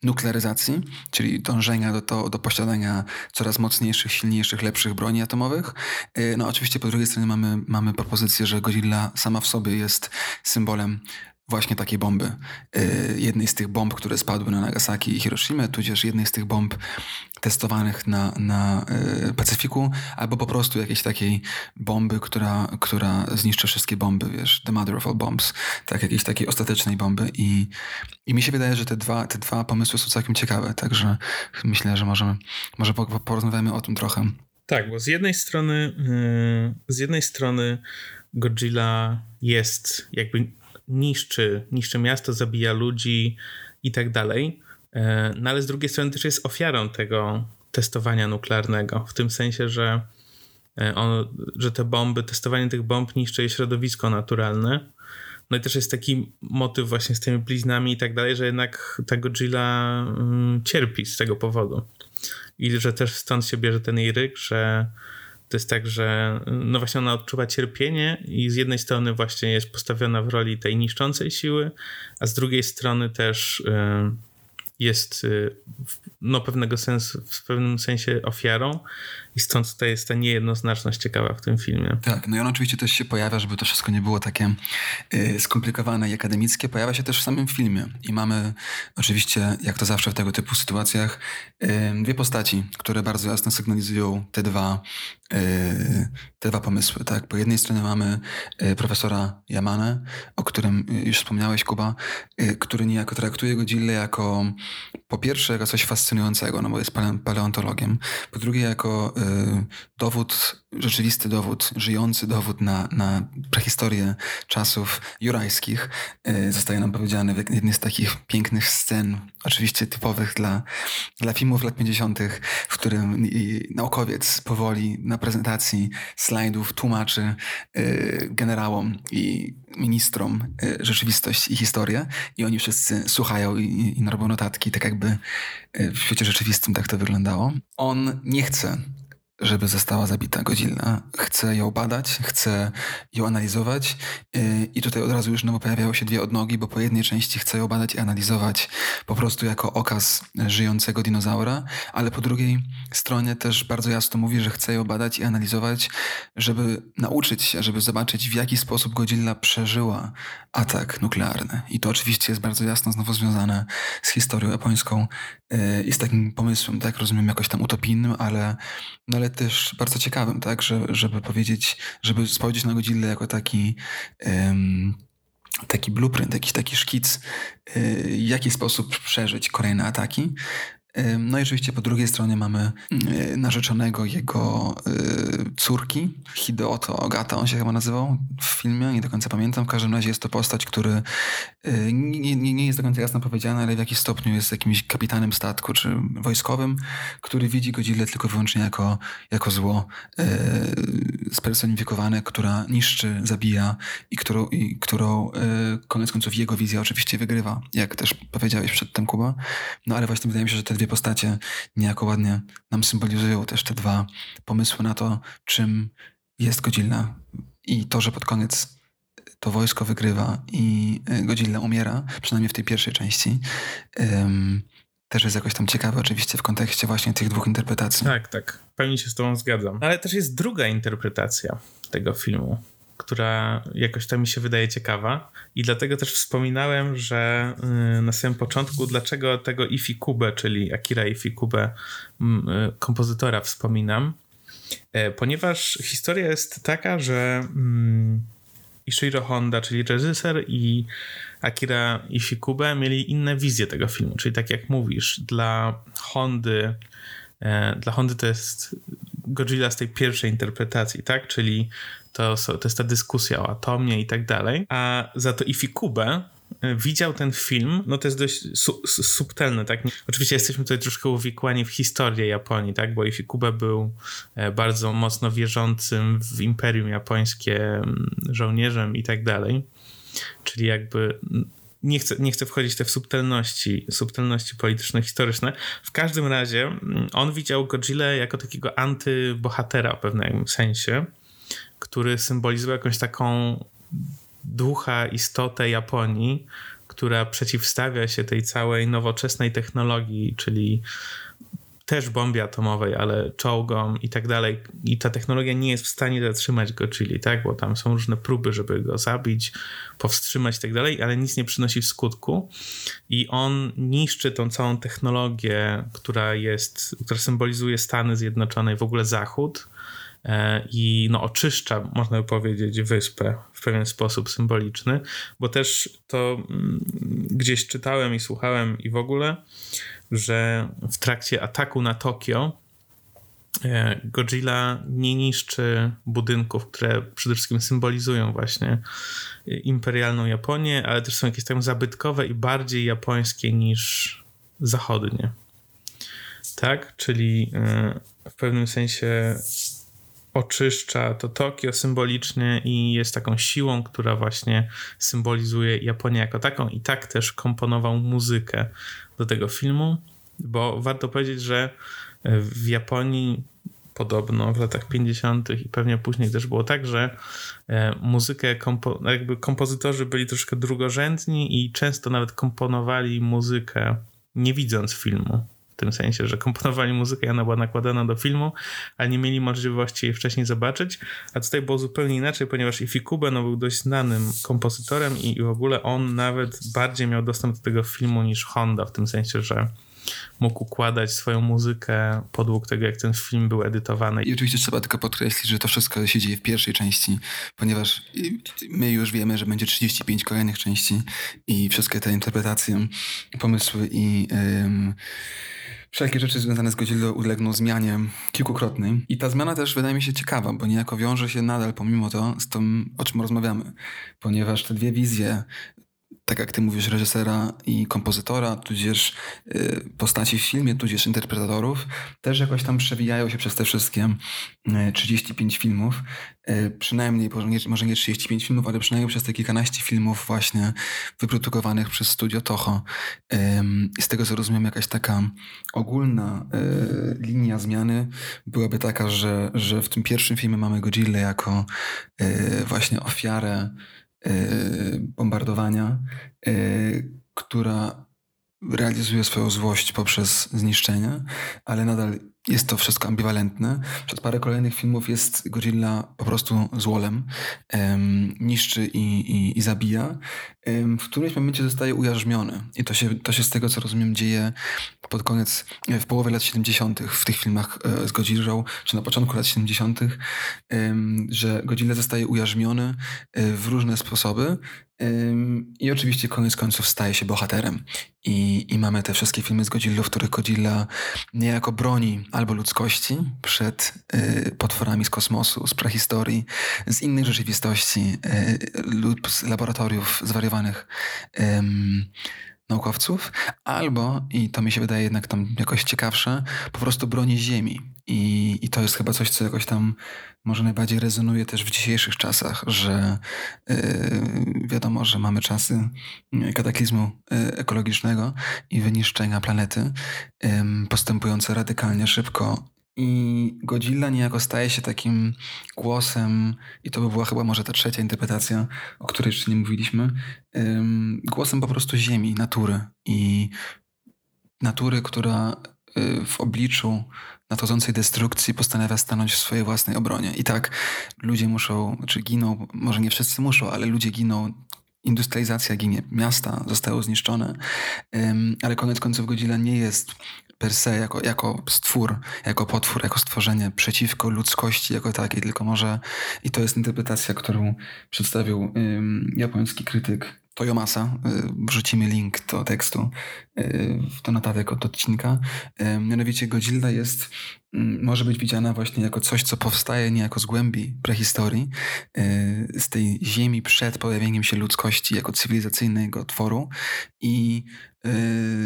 S2: nuklearyzacji, czyli dążenia do, to, do posiadania coraz mocniejszych, silniejszych, lepszych broni atomowych. Y, no oczywiście po drugiej stronie mamy, mamy propozycję, że Godzilla sama w sobie jest symbolem właśnie takiej bomby. Y, jednej z tych bomb, które spadły na Nagasaki i Hiroshima, tudzież jednej z tych bomb testowanych na, na y, Pacyfiku, albo po prostu jakiejś takiej bomby, która, która zniszczy wszystkie bomby, wiesz, the mother of all bombs, tak, jakiejś takiej ostatecznej bomby i, i mi się wydaje, że te dwa, te dwa pomysły są całkiem ciekawe, także myślę, że możemy, może porozmawiamy o tym trochę.
S1: Tak, bo z jednej strony yy, z jednej strony Godzilla jest jakby niszczy, niszczy miasto, zabija ludzi i tak dalej. E, no ale z drugiej strony też jest ofiarą tego testowania nuklearnego, w tym sensie, że, e, on, że te bomby, testowanie tych bomb niszczy środowisko naturalne. No i też jest taki motyw właśnie z tymi bliznami i tak dalej, że jednak ta Godzilla mm, cierpi z tego powodu. I że też stąd się bierze ten jej ryk, że to jest tak, że no właśnie ona odczuwa cierpienie i z jednej strony właśnie jest postawiona w roli tej niszczącej siły, a z drugiej strony też y, jest y, no pewnego sensu, w pewnym sensie ofiarą i stąd tutaj jest ta niejednoznaczność ciekawa w tym filmie.
S2: Tak, no i on oczywiście też się pojawia, żeby to wszystko nie było takie y, skomplikowane i akademickie, pojawia się też w samym filmie i mamy oczywiście, jak to zawsze w tego typu sytuacjach, y, dwie postaci, które bardzo jasno sygnalizują te dwa y, te dwa pomysły. Tak, po jednej stronie mamy profesora Yamane, o którym już wspomniałeś, Kuba, który niejako traktuje Godzilla jako po pierwsze jako coś fascynującego, no bo jest paleontologiem, po drugie jako y, dowód, rzeczywisty dowód, żyjący dowód na, na prehistorię czasów jurajskich. Y, zostaje nam powiedziane w jednej z takich pięknych scen, oczywiście typowych dla, dla filmów lat 50., w którym naukowiec powoli na prezentacji slajdów tłumaczy y, generałom i ministrom rzeczywistość i historię i oni wszyscy słuchają i, i robią notatki, tak jakby w świecie rzeczywistym tak to wyglądało. On nie chce żeby została zabita Godzilla. Chcę ją badać, chcę ją analizować y, i tutaj od razu już znowu pojawiały się dwie odnogi, bo po jednej części chcę ją badać i analizować po prostu jako okaz żyjącego dinozaura, ale po drugiej stronie też bardzo jasno mówi, że chcę ją badać i analizować, żeby nauczyć się, żeby zobaczyć w jaki sposób Godzilla przeżyła atak nuklearny. I to oczywiście jest bardzo jasno znowu związane z historią japońską i z takim pomysłem, tak rozumiem, jakoś tam utopijnym, ale, no ale też bardzo ciekawym, tak, że, żeby powiedzieć, żeby spojrzeć na Godzilla jako taki um, taki blueprint, jakiś taki szkic, y, w jaki sposób przeżyć kolejne ataki. No i oczywiście po drugiej stronie mamy y, narzeczonego jego y, córki, Hideoto Ogata, on się chyba nazywał w filmie, nie do końca pamiętam. W każdym razie jest to postać, który y, nie, nie, nie jest do końca jasno powiedziane, ale w jakiś stopniu jest jakimś kapitanem statku czy wojskowym, który widzi Godzilla tylko wyłącznie jako, jako zło spersonifikowane, która niszczy, zabija i którą, i którą koniec końców jego wizja oczywiście wygrywa, jak też powiedziałeś przedtem, Kuba. No ale właśnie wydaje mi się, że te dwie postacie niejako ładnie nam symbolizują też te dwa pomysły na to, czym jest Godzilla i to, że pod koniec to wojsko wygrywa i e, Godzilla umiera, przynajmniej w tej pierwszej części, um, też jest jakoś tam ciekawe oczywiście w kontekście właśnie tych dwóch interpretacji.
S1: Tak, tak. Pewnie się z tobą zgadzam. Ale też jest druga interpretacja tego filmu. Która jakoś tam mi się wydaje ciekawa. I dlatego też wspominałem, że y, na samym początku, dlaczego tego Ifikube, czyli Akira Ifikube, y, kompozytora, wspominam. E, ponieważ historia jest taka, że mm, Ishiro Honda, czyli reżyser i Akira Ifikube mieli inne wizje tego filmu. Czyli tak jak mówisz, dla Hondy e, dla Hondy to jest Godzilla z tej pierwszej interpretacji, tak? Czyli to, to jest ta dyskusja o atomie i tak dalej. A za to Ifikube e, widział ten film, no to jest dość su subtelne, tak? Oczywiście jesteśmy tutaj troszkę uwikłani w historię Japonii, tak? Bo Ifikube był e, bardzo mocno wierzącym w imperium japońskie żołnierzem i tak dalej. Czyli jakby nie chcę, nie chcę wchodzić te w subtelności, subtelności polityczno-historyczne. W każdym razie on widział Godzilla jako takiego antybohatera w pewnym sensie który symbolizował jakąś taką ducha, istotę Japonii, która przeciwstawia się tej całej nowoczesnej technologii, czyli też bomby atomowej, ale czołgom i tak dalej. I ta technologia nie jest w stanie zatrzymać go, czyli tak, bo tam są różne próby, żeby go zabić, powstrzymać i tak dalej, ale nic nie przynosi w skutku. I on niszczy tą całą technologię, która jest, która symbolizuje Stany Zjednoczone i w ogóle Zachód i no, oczyszcza, można by powiedzieć, wyspę w pewien sposób symboliczny, bo też to mm, gdzieś czytałem i słuchałem i w ogóle, że w trakcie ataku na Tokio e, Godzilla nie niszczy budynków, które przede wszystkim symbolizują właśnie imperialną Japonię, ale też są jakieś tam zabytkowe i bardziej japońskie niż zachodnie. Tak? Czyli e, w pewnym sensie oczyszcza to Tokio symbolicznie i jest taką siłą, która właśnie symbolizuje Japonię jako taką i tak też komponował muzykę do tego filmu, bo warto powiedzieć, że w Japonii podobno w latach 50. i pewnie później też było tak, że e, muzykę, kompo, jakby kompozytorzy byli troszkę drugorzędni i często nawet komponowali muzykę nie widząc filmu w tym sensie, że komponowali muzykę i ona była nakładana do filmu, ale nie mieli możliwości jej wcześniej zobaczyć, a tutaj było zupełnie inaczej, ponieważ Ifikube no, był dość znanym kompozytorem i w ogóle on nawet bardziej miał dostęp do tego filmu niż Honda, w tym sensie, że mógł układać swoją muzykę podług tego, jak ten film był edytowany.
S2: I oczywiście trzeba tylko podkreślić, że to wszystko się dzieje w pierwszej części, ponieważ my już wiemy, że będzie 35 kolejnych części i wszystkie te interpretacje, pomysły i wszelkie rzeczy związane z Godzilla ulegną zmianie kilkukrotnej. I ta zmiana też wydaje mi się ciekawa, bo niejako wiąże się nadal pomimo to z tym, o czym rozmawiamy. Ponieważ te dwie wizje tak jak ty mówisz, reżysera i kompozytora, tudzież y, postaci w filmie, tudzież interpretatorów, też jakoś tam przewijają się przez te wszystkie 35 y, filmów. Y, przynajmniej, może nie 35 filmów, ale przynajmniej przez te kilkanaście filmów właśnie wyprodukowanych przez studio Toho. Z tego co rozumiem, jakaś taka ogólna linia zmiany byłaby taka, że, że w tym pierwszym filmie mamy Godzilla jako właśnie ofiarę bombardowania, y, która realizuje swoją złość poprzez zniszczenie, ale nadal jest to wszystko ambiwalentne. Przez parę kolejnych filmów jest Godzilla po prostu złolem, um, niszczy i, i, i zabija. Um, w którymś momencie zostaje ujarzmiony. I to się, to się z tego, co rozumiem, dzieje pod koniec, w połowie lat 70. w tych filmach e, z Godzillą, czy na początku lat 70., um, że Godzilla zostaje ujarzmiony e, w różne sposoby i oczywiście koniec końców staje się bohaterem. I, I mamy te wszystkie filmy z Godzillą, w których Godzilla niejako broni albo ludzkości przed y, potworami z kosmosu, z prehistorii, z innych rzeczywistości y, lub z laboratoriów zwariowanych y, naukowców, albo, i to mi się wydaje jednak tam jakoś ciekawsze, po prostu broni Ziemi. I, I to jest chyba coś, co jakoś tam może najbardziej rezonuje też w dzisiejszych czasach, że yy, wiadomo, że mamy czasy kataklizmu yy, ekologicznego i wyniszczenia planety, yy, postępujące radykalnie szybko i Godzilla niejako staje się takim głosem, i to by była chyba może ta trzecia interpretacja, o której jeszcze nie mówiliśmy, głosem po prostu ziemi, natury. I natury, która y, w obliczu nadchodzącej destrukcji postanawia stanąć w swojej własnej obronie. I tak ludzie muszą, czy giną, może nie wszyscy muszą, ale ludzie giną industrializacja ginie, miasta zostały zniszczone, ale koniec końców Godzilla nie jest per se jako, jako stwór, jako potwór, jako stworzenie przeciwko ludzkości jako takiej, tylko może, i to jest interpretacja, którą przedstawił japoński krytyk Toyomasa, y, wrzucimy link do tekstu, do notatek od odcinka. Y, mianowicie Godzilla jest, mm, może być widziana właśnie jako coś, co powstaje niejako z głębi prehistorii, z tej ziemi przed pojawieniem się ludzkości jako cywilizacyjnego tworu i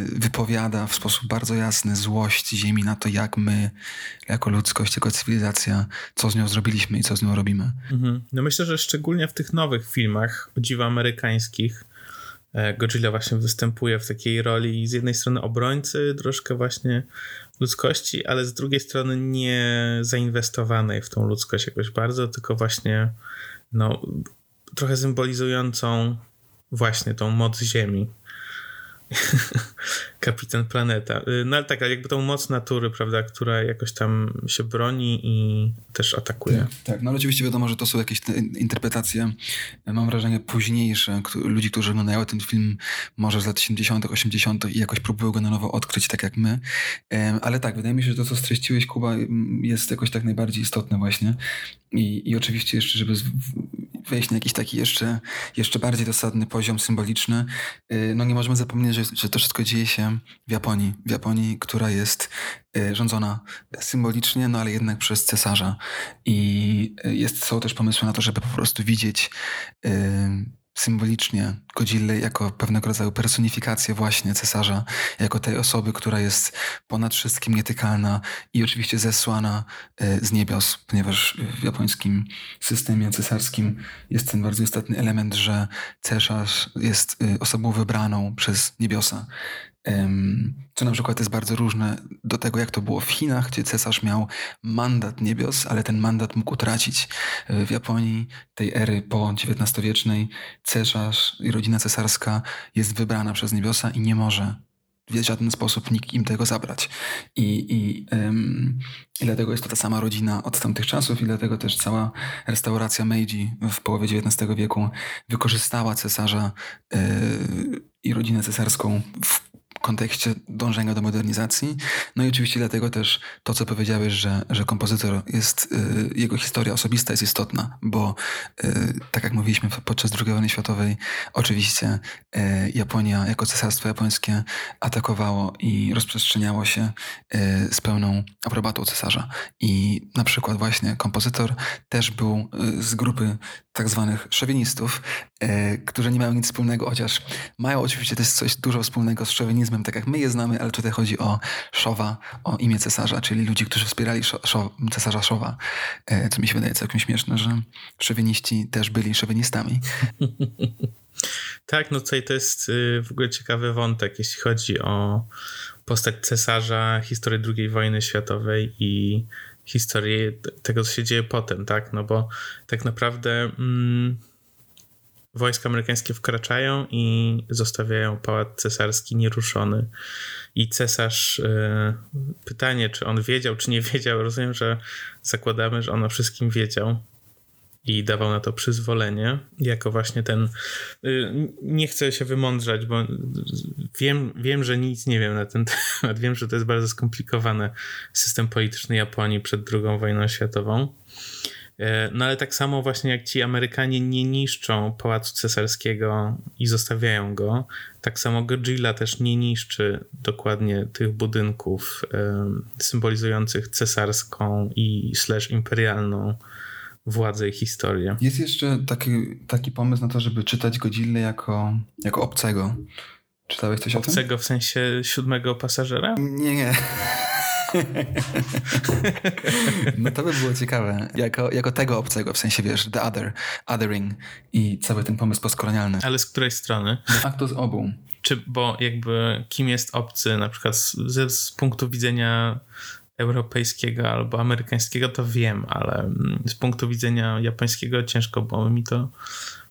S2: wypowiada w sposób bardzo jasny złość ziemi na to, jak my, jako ludzkość, jako cywilizacja, co z nią zrobiliśmy i co z nią robimy.
S1: Mhm. No myślę, że szczególnie w tych nowych filmach, o amerykańskich, Godzilla właśnie występuje w takiej roli z jednej strony obrońcy, troszkę właśnie ludzkości, ale z drugiej strony nie zainwestowanej w tą ludzkość jakoś bardzo, tylko właśnie no, trochę symbolizującą właśnie tą moc Ziemi. Kapitan Planeta. Y, no ale tak, jakby tą moc natury, prawda, która jakoś tam się broni i też atakuje.
S2: Tak, tak. no ale oczywiście wiadomo, że to są jakieś interpretacje, mam wrażenie, późniejsze, ludzi, którzy oglądają ten film może z lat 70., 80. i jakoś próbują go na nowo odkryć, tak jak my. Ale tak, wydaje mi się, że to, co streściłeś, Kuba, jest jakoś tak najbardziej istotne właśnie. I, i oczywiście jeszcze, żeby wejść na jakiś taki jeszcze, jeszcze bardziej dosadny poziom symboliczny, y, no nie możemy zapomnieć, że, że to wszystko dzieje się w Japonii. W Japonii, która jest y, rządzona symbolicznie, no ale jednak przez cesarza. I y, jest, są też pomysły na to, żeby po prostu widzieć symbolicznie Godzilla jako pewnego rodzaju personifikację właśnie cesarza, jako tej osoby, która jest ponad wszystkim nietykalna i oczywiście zesłana e, z niebios, ponieważ w japońskim systemie cesarskim jest ten bardzo istotny element, że cesarz jest e, osobą wybraną przez niebiosa co na przykład jest bardzo różne do tego, jak to było w Chinach, gdzie cesarz miał mandat niebios, ale ten mandat mógł utracić. E, w Japonii tej ery po XIX-wiecznej cesarz i rodzina cesarska jest wybrana przez niebiosa i nie może w żaden sposób nikt im tego zabrać. I, i, ym, I dlatego jest to ta sama rodzina od tamtych czasów i dlatego też cała restauracja Meiji w połowie XIX wieku wykorzystała cesarza yy, i rodzinę cesarską w kontekście dążenia do modernizacji. No i oczywiście dlatego też to, co powiedziałeś, że, że kompozytor jest, y, jego historia osobista jest istotna, bo y, tak jak mówiliśmy podczas II wojny światowej, oczywiście y, Japonia jako cesarstwo japońskie atakowało i rozprzestrzeniało się z pełną aprobatą cesarza. I na przykład właśnie kompozytor też był z grupy tak zwanych szowinistów, którzy nie mają nic wspólnego, chociaż mają oczywiście też coś dużo wspólnego z szowinizmem, tak jak my je znamy, ale tutaj chodzi o Szowa, o imię cesarza, czyli ludzi, którzy wspierali szo, szo, cesarza Szowa, y, co mi się wydaje całkiem śmieszne, że szowiniści też byli szowinistami.
S1: tak, no tutaj to jest y, w ogóle ciekawy wątek, jeśli chodzi o postać cesarza, historię II wojny światowej i historię tego, co się dzieje potem, tak? No bo tak naprawdę mm, wojska amerykańskie wkraczają i zostawiają pałac cesarski nieruszony. I cesarz, y, pytanie, czy on wiedział, czy nie wiedział, rozumiem, że zakładamy, że on o wszystkim wiedział i dawał na to przyzwolenie, jako właśnie ten. Y, nie chcę się wymądrzać, bo wiem, wiem, że nic nie wiem na ten temat. Wiem, że to jest bardzo skomplikowany system polityczny Japonii przed II wojną światową. E, no ale tak samo właśnie jak ci Amerykanie nie niszczą pałacu cesarskiego i zostawiają go, tak samo Godzilla też nie niszczy dokładnie tych budynków symbolizujących cesarską i slash imperialną władzę i historię.
S2: Jest jeszcze taki, taki pomysł na to, żeby czytać Godzilla jako, jako obcego. Czytałeś coś
S1: obcego
S2: o tym?
S1: Obcego w sensie siódmego pasażera?
S2: Nie, nie. No to by było ciekawe. Jako, jako tego obcego, w sensie wiesz, the other, othering i cały ten pomysł postkolonialny.
S1: Ale z której strony?
S2: De facto z obu.
S1: Czy, bo jakby kim jest obcy, na przykład z, z punktu widzenia europejskiego albo amerykańskiego to wiem, ale z punktu widzenia japońskiego ciężko było mi to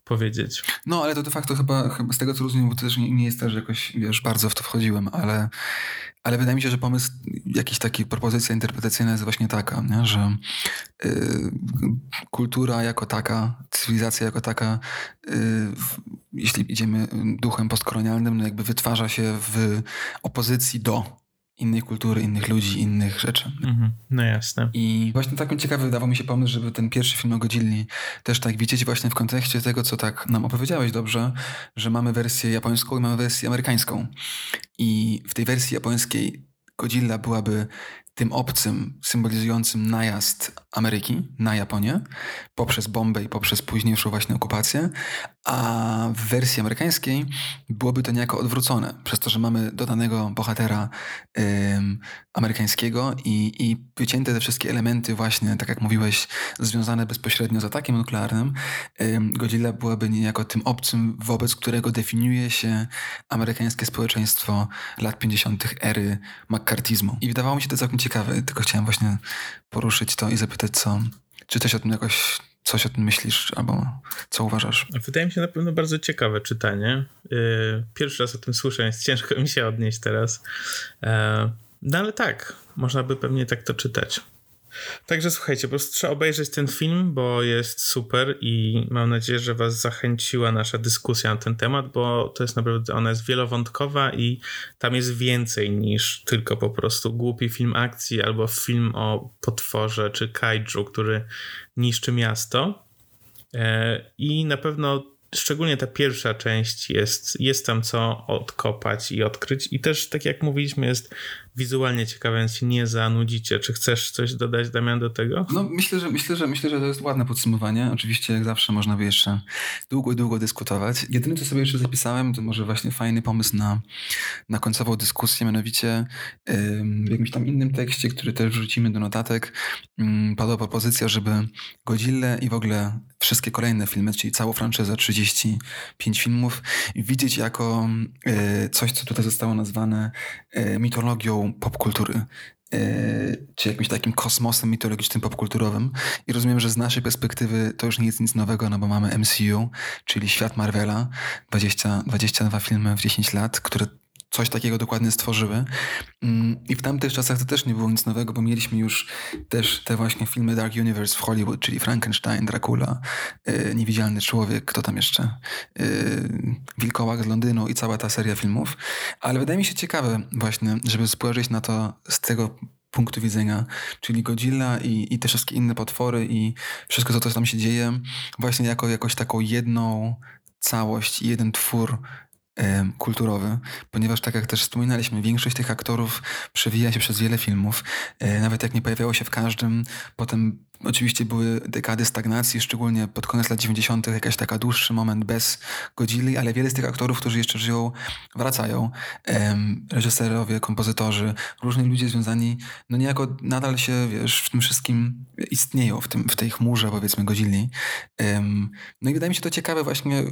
S1: powiedzieć.
S2: No, ale to de facto chyba, chyba z tego co rozumiem, bo to też nie, nie jest też jakoś, wiesz, bardzo w to wchodziłem, ale, ale wydaje mi się, że pomysł, jakiś taki propozycja interpretacyjna jest właśnie taka, nie? że y, kultura jako taka, cywilizacja jako taka, y, w, jeśli idziemy duchem postkolonialnym, no jakby wytwarza się w opozycji do innej kultury, innych ludzi, innych rzeczy.
S1: Mhm, no jasne.
S2: I właśnie taką ciekawy wydawał mi się pomysł, żeby ten pierwszy film o Godzilli też tak widzieć właśnie w kontekście tego, co tak nam opowiedziałeś dobrze, że mamy wersję japońską i mamy wersję amerykańską. I w tej wersji japońskiej Godzilla byłaby tym obcym symbolizującym najazd Ameryki na Japonię poprzez bombę i poprzez późniejszą właśnie okupację, a w wersji amerykańskiej byłoby to niejako odwrócone, przez to, że mamy dodanego bohatera ym, amerykańskiego i, i wycięte te wszystkie elementy właśnie, tak jak mówiłeś, związane bezpośrednio z atakiem nuklearnym, ym, Godzilla byłaby niejako tym obcym, wobec którego definiuje się amerykańskie społeczeństwo lat 50. ery McCarthyzmu. I wydawało mi się to całkiem ciekawe, tylko chciałem właśnie poruszyć to i zapytać, co, czy o tym jakoś coś o tym myślisz, albo co uważasz?
S1: Wydaje mi się na pewno bardzo ciekawe czytanie. Y, pierwszy raz o tym słyszę, więc ciężko mi się odnieść teraz. E, no ale tak, można by pewnie tak to czytać. Także słuchajcie, po prostu trzeba obejrzeć ten film, bo jest super i mam nadzieję, że Was zachęciła nasza dyskusja na ten temat, bo to jest naprawdę, ona jest wielowątkowa i tam jest więcej niż tylko po prostu głupi film akcji albo film o potworze czy kaiju, który niszczy miasto. E, I na pewno szczególnie ta pierwsza część jest, jest tam co odkopać i odkryć. I też, tak jak mówiliśmy, jest wizualnie ciekawe, więc się nie zanudzicie. Czy chcesz coś dodać, Damian, do tego?
S2: No, myślę, że myślę, że myślę, że to jest ładne podsumowanie. Oczywiście, jak zawsze, można by jeszcze długo długo dyskutować. Jedyne, co sobie jeszcze zapisałem, to może właśnie fajny pomysł na, na końcową dyskusję, mianowicie w jakimś tam innym tekście, który też wrzucimy do notatek, padła propozycja, żeby Godzilla i w ogóle wszystkie kolejne filmy, czyli całą franczyzę 35 filmów, widzieć jako e, coś, co tutaj zostało nazwane e, popkultury. E, czy jakimś takim kosmosem mitologicznym, popkulturowym. I rozumiem, że z naszej perspektywy to już nie jest nic nowego, no bo mamy MCU, czyli świat Marvela, 20, 22 filmy w 10 lat, które coś takiego dokładnie stworzyły. Mm, I w tamtych czasach to też nie było nic nowego, bo mieliśmy już też te właśnie filmy Dark Universe w Hollywood, czyli Frankenstein, Dracula, yy, Niewidzialny Człowiek, kto tam jeszcze, yy, Wilkołak z Londynu i cała ta seria filmów. Ale wydaje mi się ciekawe właśnie, żeby spojrzeć na to z tego punktu widzenia, czyli Godzilla i, i te wszystkie inne potwory i wszystko, co, co tam się dzieje, właśnie jako jakoś taką jedną całość, jeden twór kulturowy, ponieważ tak jak też wspominaliśmy, większość tych aktorów przewija się przez wiele filmów. E, nawet jak nie pojawiało się w każdym, potem oczywiście były dekady stagnacji, szczególnie pod koniec lat 90. jakaś taka dłuższy moment bez Godzilli, ale wiele z tych aktorów, którzy jeszcze żyją, wracają. reżyserowie, kompozytorzy, różni ludzie związani, no niejako nadal się, wiesz, w tym wszystkim istnieją, w, tym, w tej chmurze, powiedzmy, Godzilli. no i wydaje mi się to ciekawe właśnie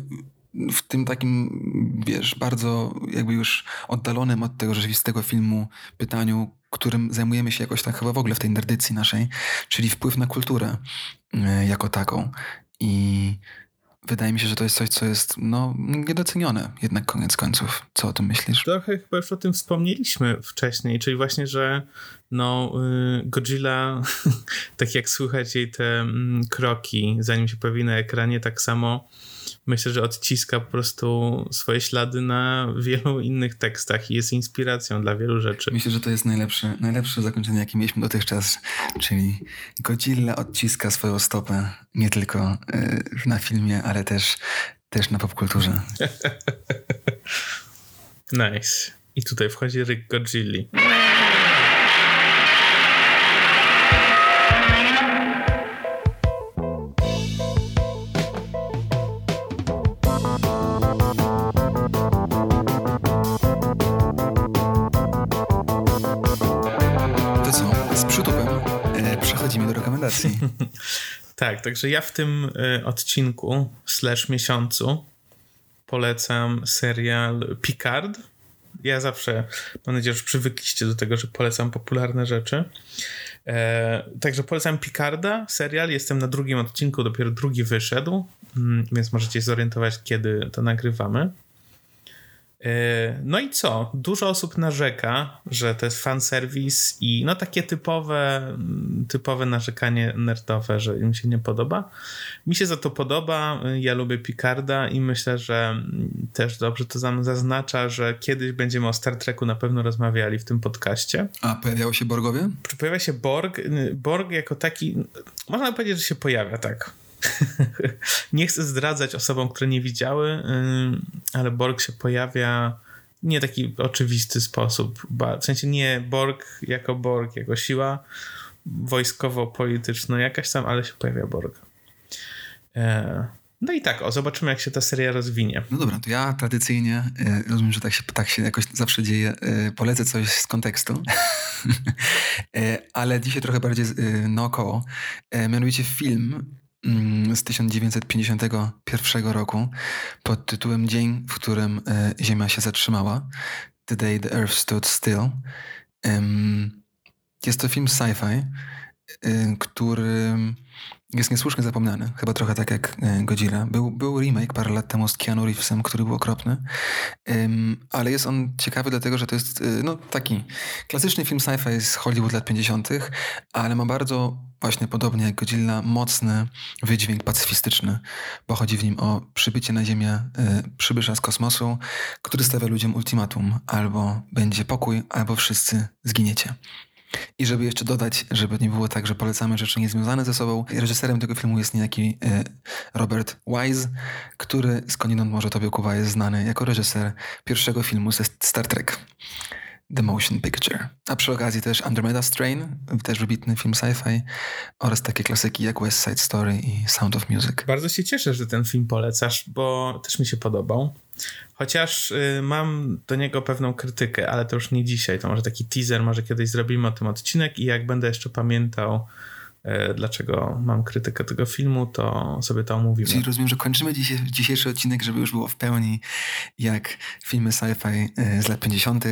S2: w tym takim, wiesz, bardzo jakby już oddalonym od tego rzeczywistego filmu pytaniu, którym zajmujemy się jakoś tak chyba w ogóle w tej nerdycji naszej, czyli wpływ na kulturę e, jako taką. I wydaje mi się, że to jest coś, co jest no, niedocenione jednak koniec końców. Co o tym myślisz?
S1: Trochę chyba już o tym wspomnieliśmy wcześniej, czyli właśnie, że no, y, Godzilla, tak jak słychać jej te mm, kroki, zanim się pojawi na ekranie, tak samo myślę, że odciska po prostu swoje ślady na wielu innych tekstach i jest inspiracją dla wielu rzeczy.
S2: Myślę, że to jest najlepsze, najlepsze zakończenie, jakie mieliśmy dotychczas, czyli Godzilla odciska swoją stopę nie tylko y, na filmie, ale też, też na popkulturze.
S1: nice. I tutaj wchodzi Rick Godzilli. Tak, także ja w tym y, odcinku slash miesiącu polecam serial Picard. Ja zawsze, mam nadzieję, że przywykliście do tego, że polecam popularne rzeczy. E, także polecam Picarda, serial. Jestem na drugim odcinku, dopiero drugi wyszedł. mm, więc możecie się zorientować, kiedy to nagrywamy. E, no i co? Dużo osób narzeka, że to jest fanserwis i no takie typowe, typowe narzekanie nerdowe, że im się nie podoba. Mi się za to podoba, ja lubię Picarda i myślę, że też dobrze to zaznacza, że kiedyś będziemy o Star Treku na pewno rozmawiali w tym podcaście.
S2: A pojawiało się Borgowie?
S1: Pojawia się Borg. Borg jako taki, można powiedzieć, że się pojawia, tak nie chcę zdradzać osobom, które nie widziały, ale Borg się pojawia nie taki oczywisty sposób. W sensie nie Borg jako Borg, jako siła wojskowo-polityczna jakaś tam, ale się pojawia Borg. E, no i tak, o, zobaczymy, jak się ta seria rozwinie.
S2: No dobra, to ja tradycyjnie, e, rozumiem, że tak się, tak się jakoś zawsze dzieje, e, polecę coś z kontekstu, ale dzisiaj trochę bardziej naokoło. Mianowicie film z 1951 roku pod tytułem Dzień, w którym e, Ziemia się zatrzymała. The Day the Earth Stood Still. Jest to film sci-fi, e, który jest niesłusznie zapomniany. Chyba trochę tak jak e, Godzilla. Był, był remake parę lat temu z Keanu Reevesem, który był okropny. ale jest on ciekawy dlatego, że to jest no, taki klasyczny film sci-fi z Hollywood lat 50., ale ma bardzo właśnie podobnie jak Godzilla, mocny wydźwięk pacyfistyczny, bo chodzi w nim o przybycie na Ziemię y, przybysza z kosmosu, który stawia ludziom ultimatum: albo będzie pokój, albo wszyscy zginiecie. I żeby jeszcze dodać, żeby nie było tak, że polecamy rzeczy niezwiązane ze sobą, reżyserem tego filmu jest niejaki y, Robert Wise, który skądinąd może tobie kuwa jest znany jako reżyser pierwszego filmu ze Star Trek. The Motion Picture. A przy okazji też Andromeda Strain, też wybitny film sci-fi oraz takie klasyki jak West Side Story i Sound of Music.
S1: Bardzo się cieszę, że ten film polecasz, bo też mi się podobał. Chociaż y, mam do niego pewną krytykę, ale to już nie dzisiaj. To może taki teaser, może kiedyś zrobimy o tym odcinek i jak będę jeszcze pamiętał dlaczego mam krytykę tego filmu, to sobie to omówimy.
S2: Czyli rozumiem, że kończymy dzisiejszy odcinek, żeby już było w pełni jak filmy sci-fi e, z lat 50.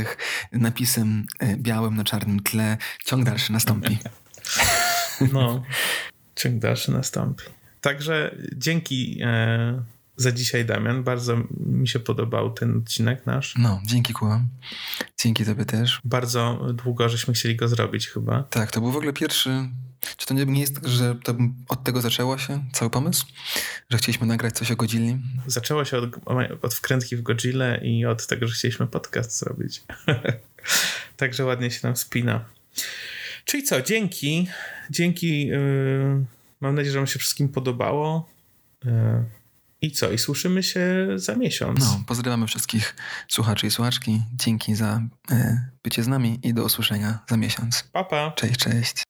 S2: napisem e, białym na czarnym tle. Ciąg dalszy nastąpi.
S1: No, ciąg dalszy nastąpi. Także dzięki za dzisiaj, Damian. Bardzo mi się podobał ten odcinek nasz.
S2: No, dzięki Kuba. Dzięki tobie też.
S1: Bardzo długo żeśmy chcieli go zrobić chyba.
S2: Tak, to był w ogóle pierwszy czy to nie jest tak, że to od tego zaczęło się cały pomysł? Że chcieliśmy nagrać coś o Godzilli?
S1: Zaczęło się od, od wkrętki w Godzillę i od tego, że chcieliśmy podcast zrobić. Także ładnie się nam spina. Czyli co, dzięki. Dzięki. Yy, mam nadzieję, że wam się wszystkim podobało. Yy, I co? I słyszymy się za miesiąc.
S2: No, pozdrawiamy wszystkich słuchaczy i słuchaczki. Dzięki za yy, bycie z nami i do usłyszenia za miesiąc.
S1: Pa, pa.
S2: Cześć, cześć.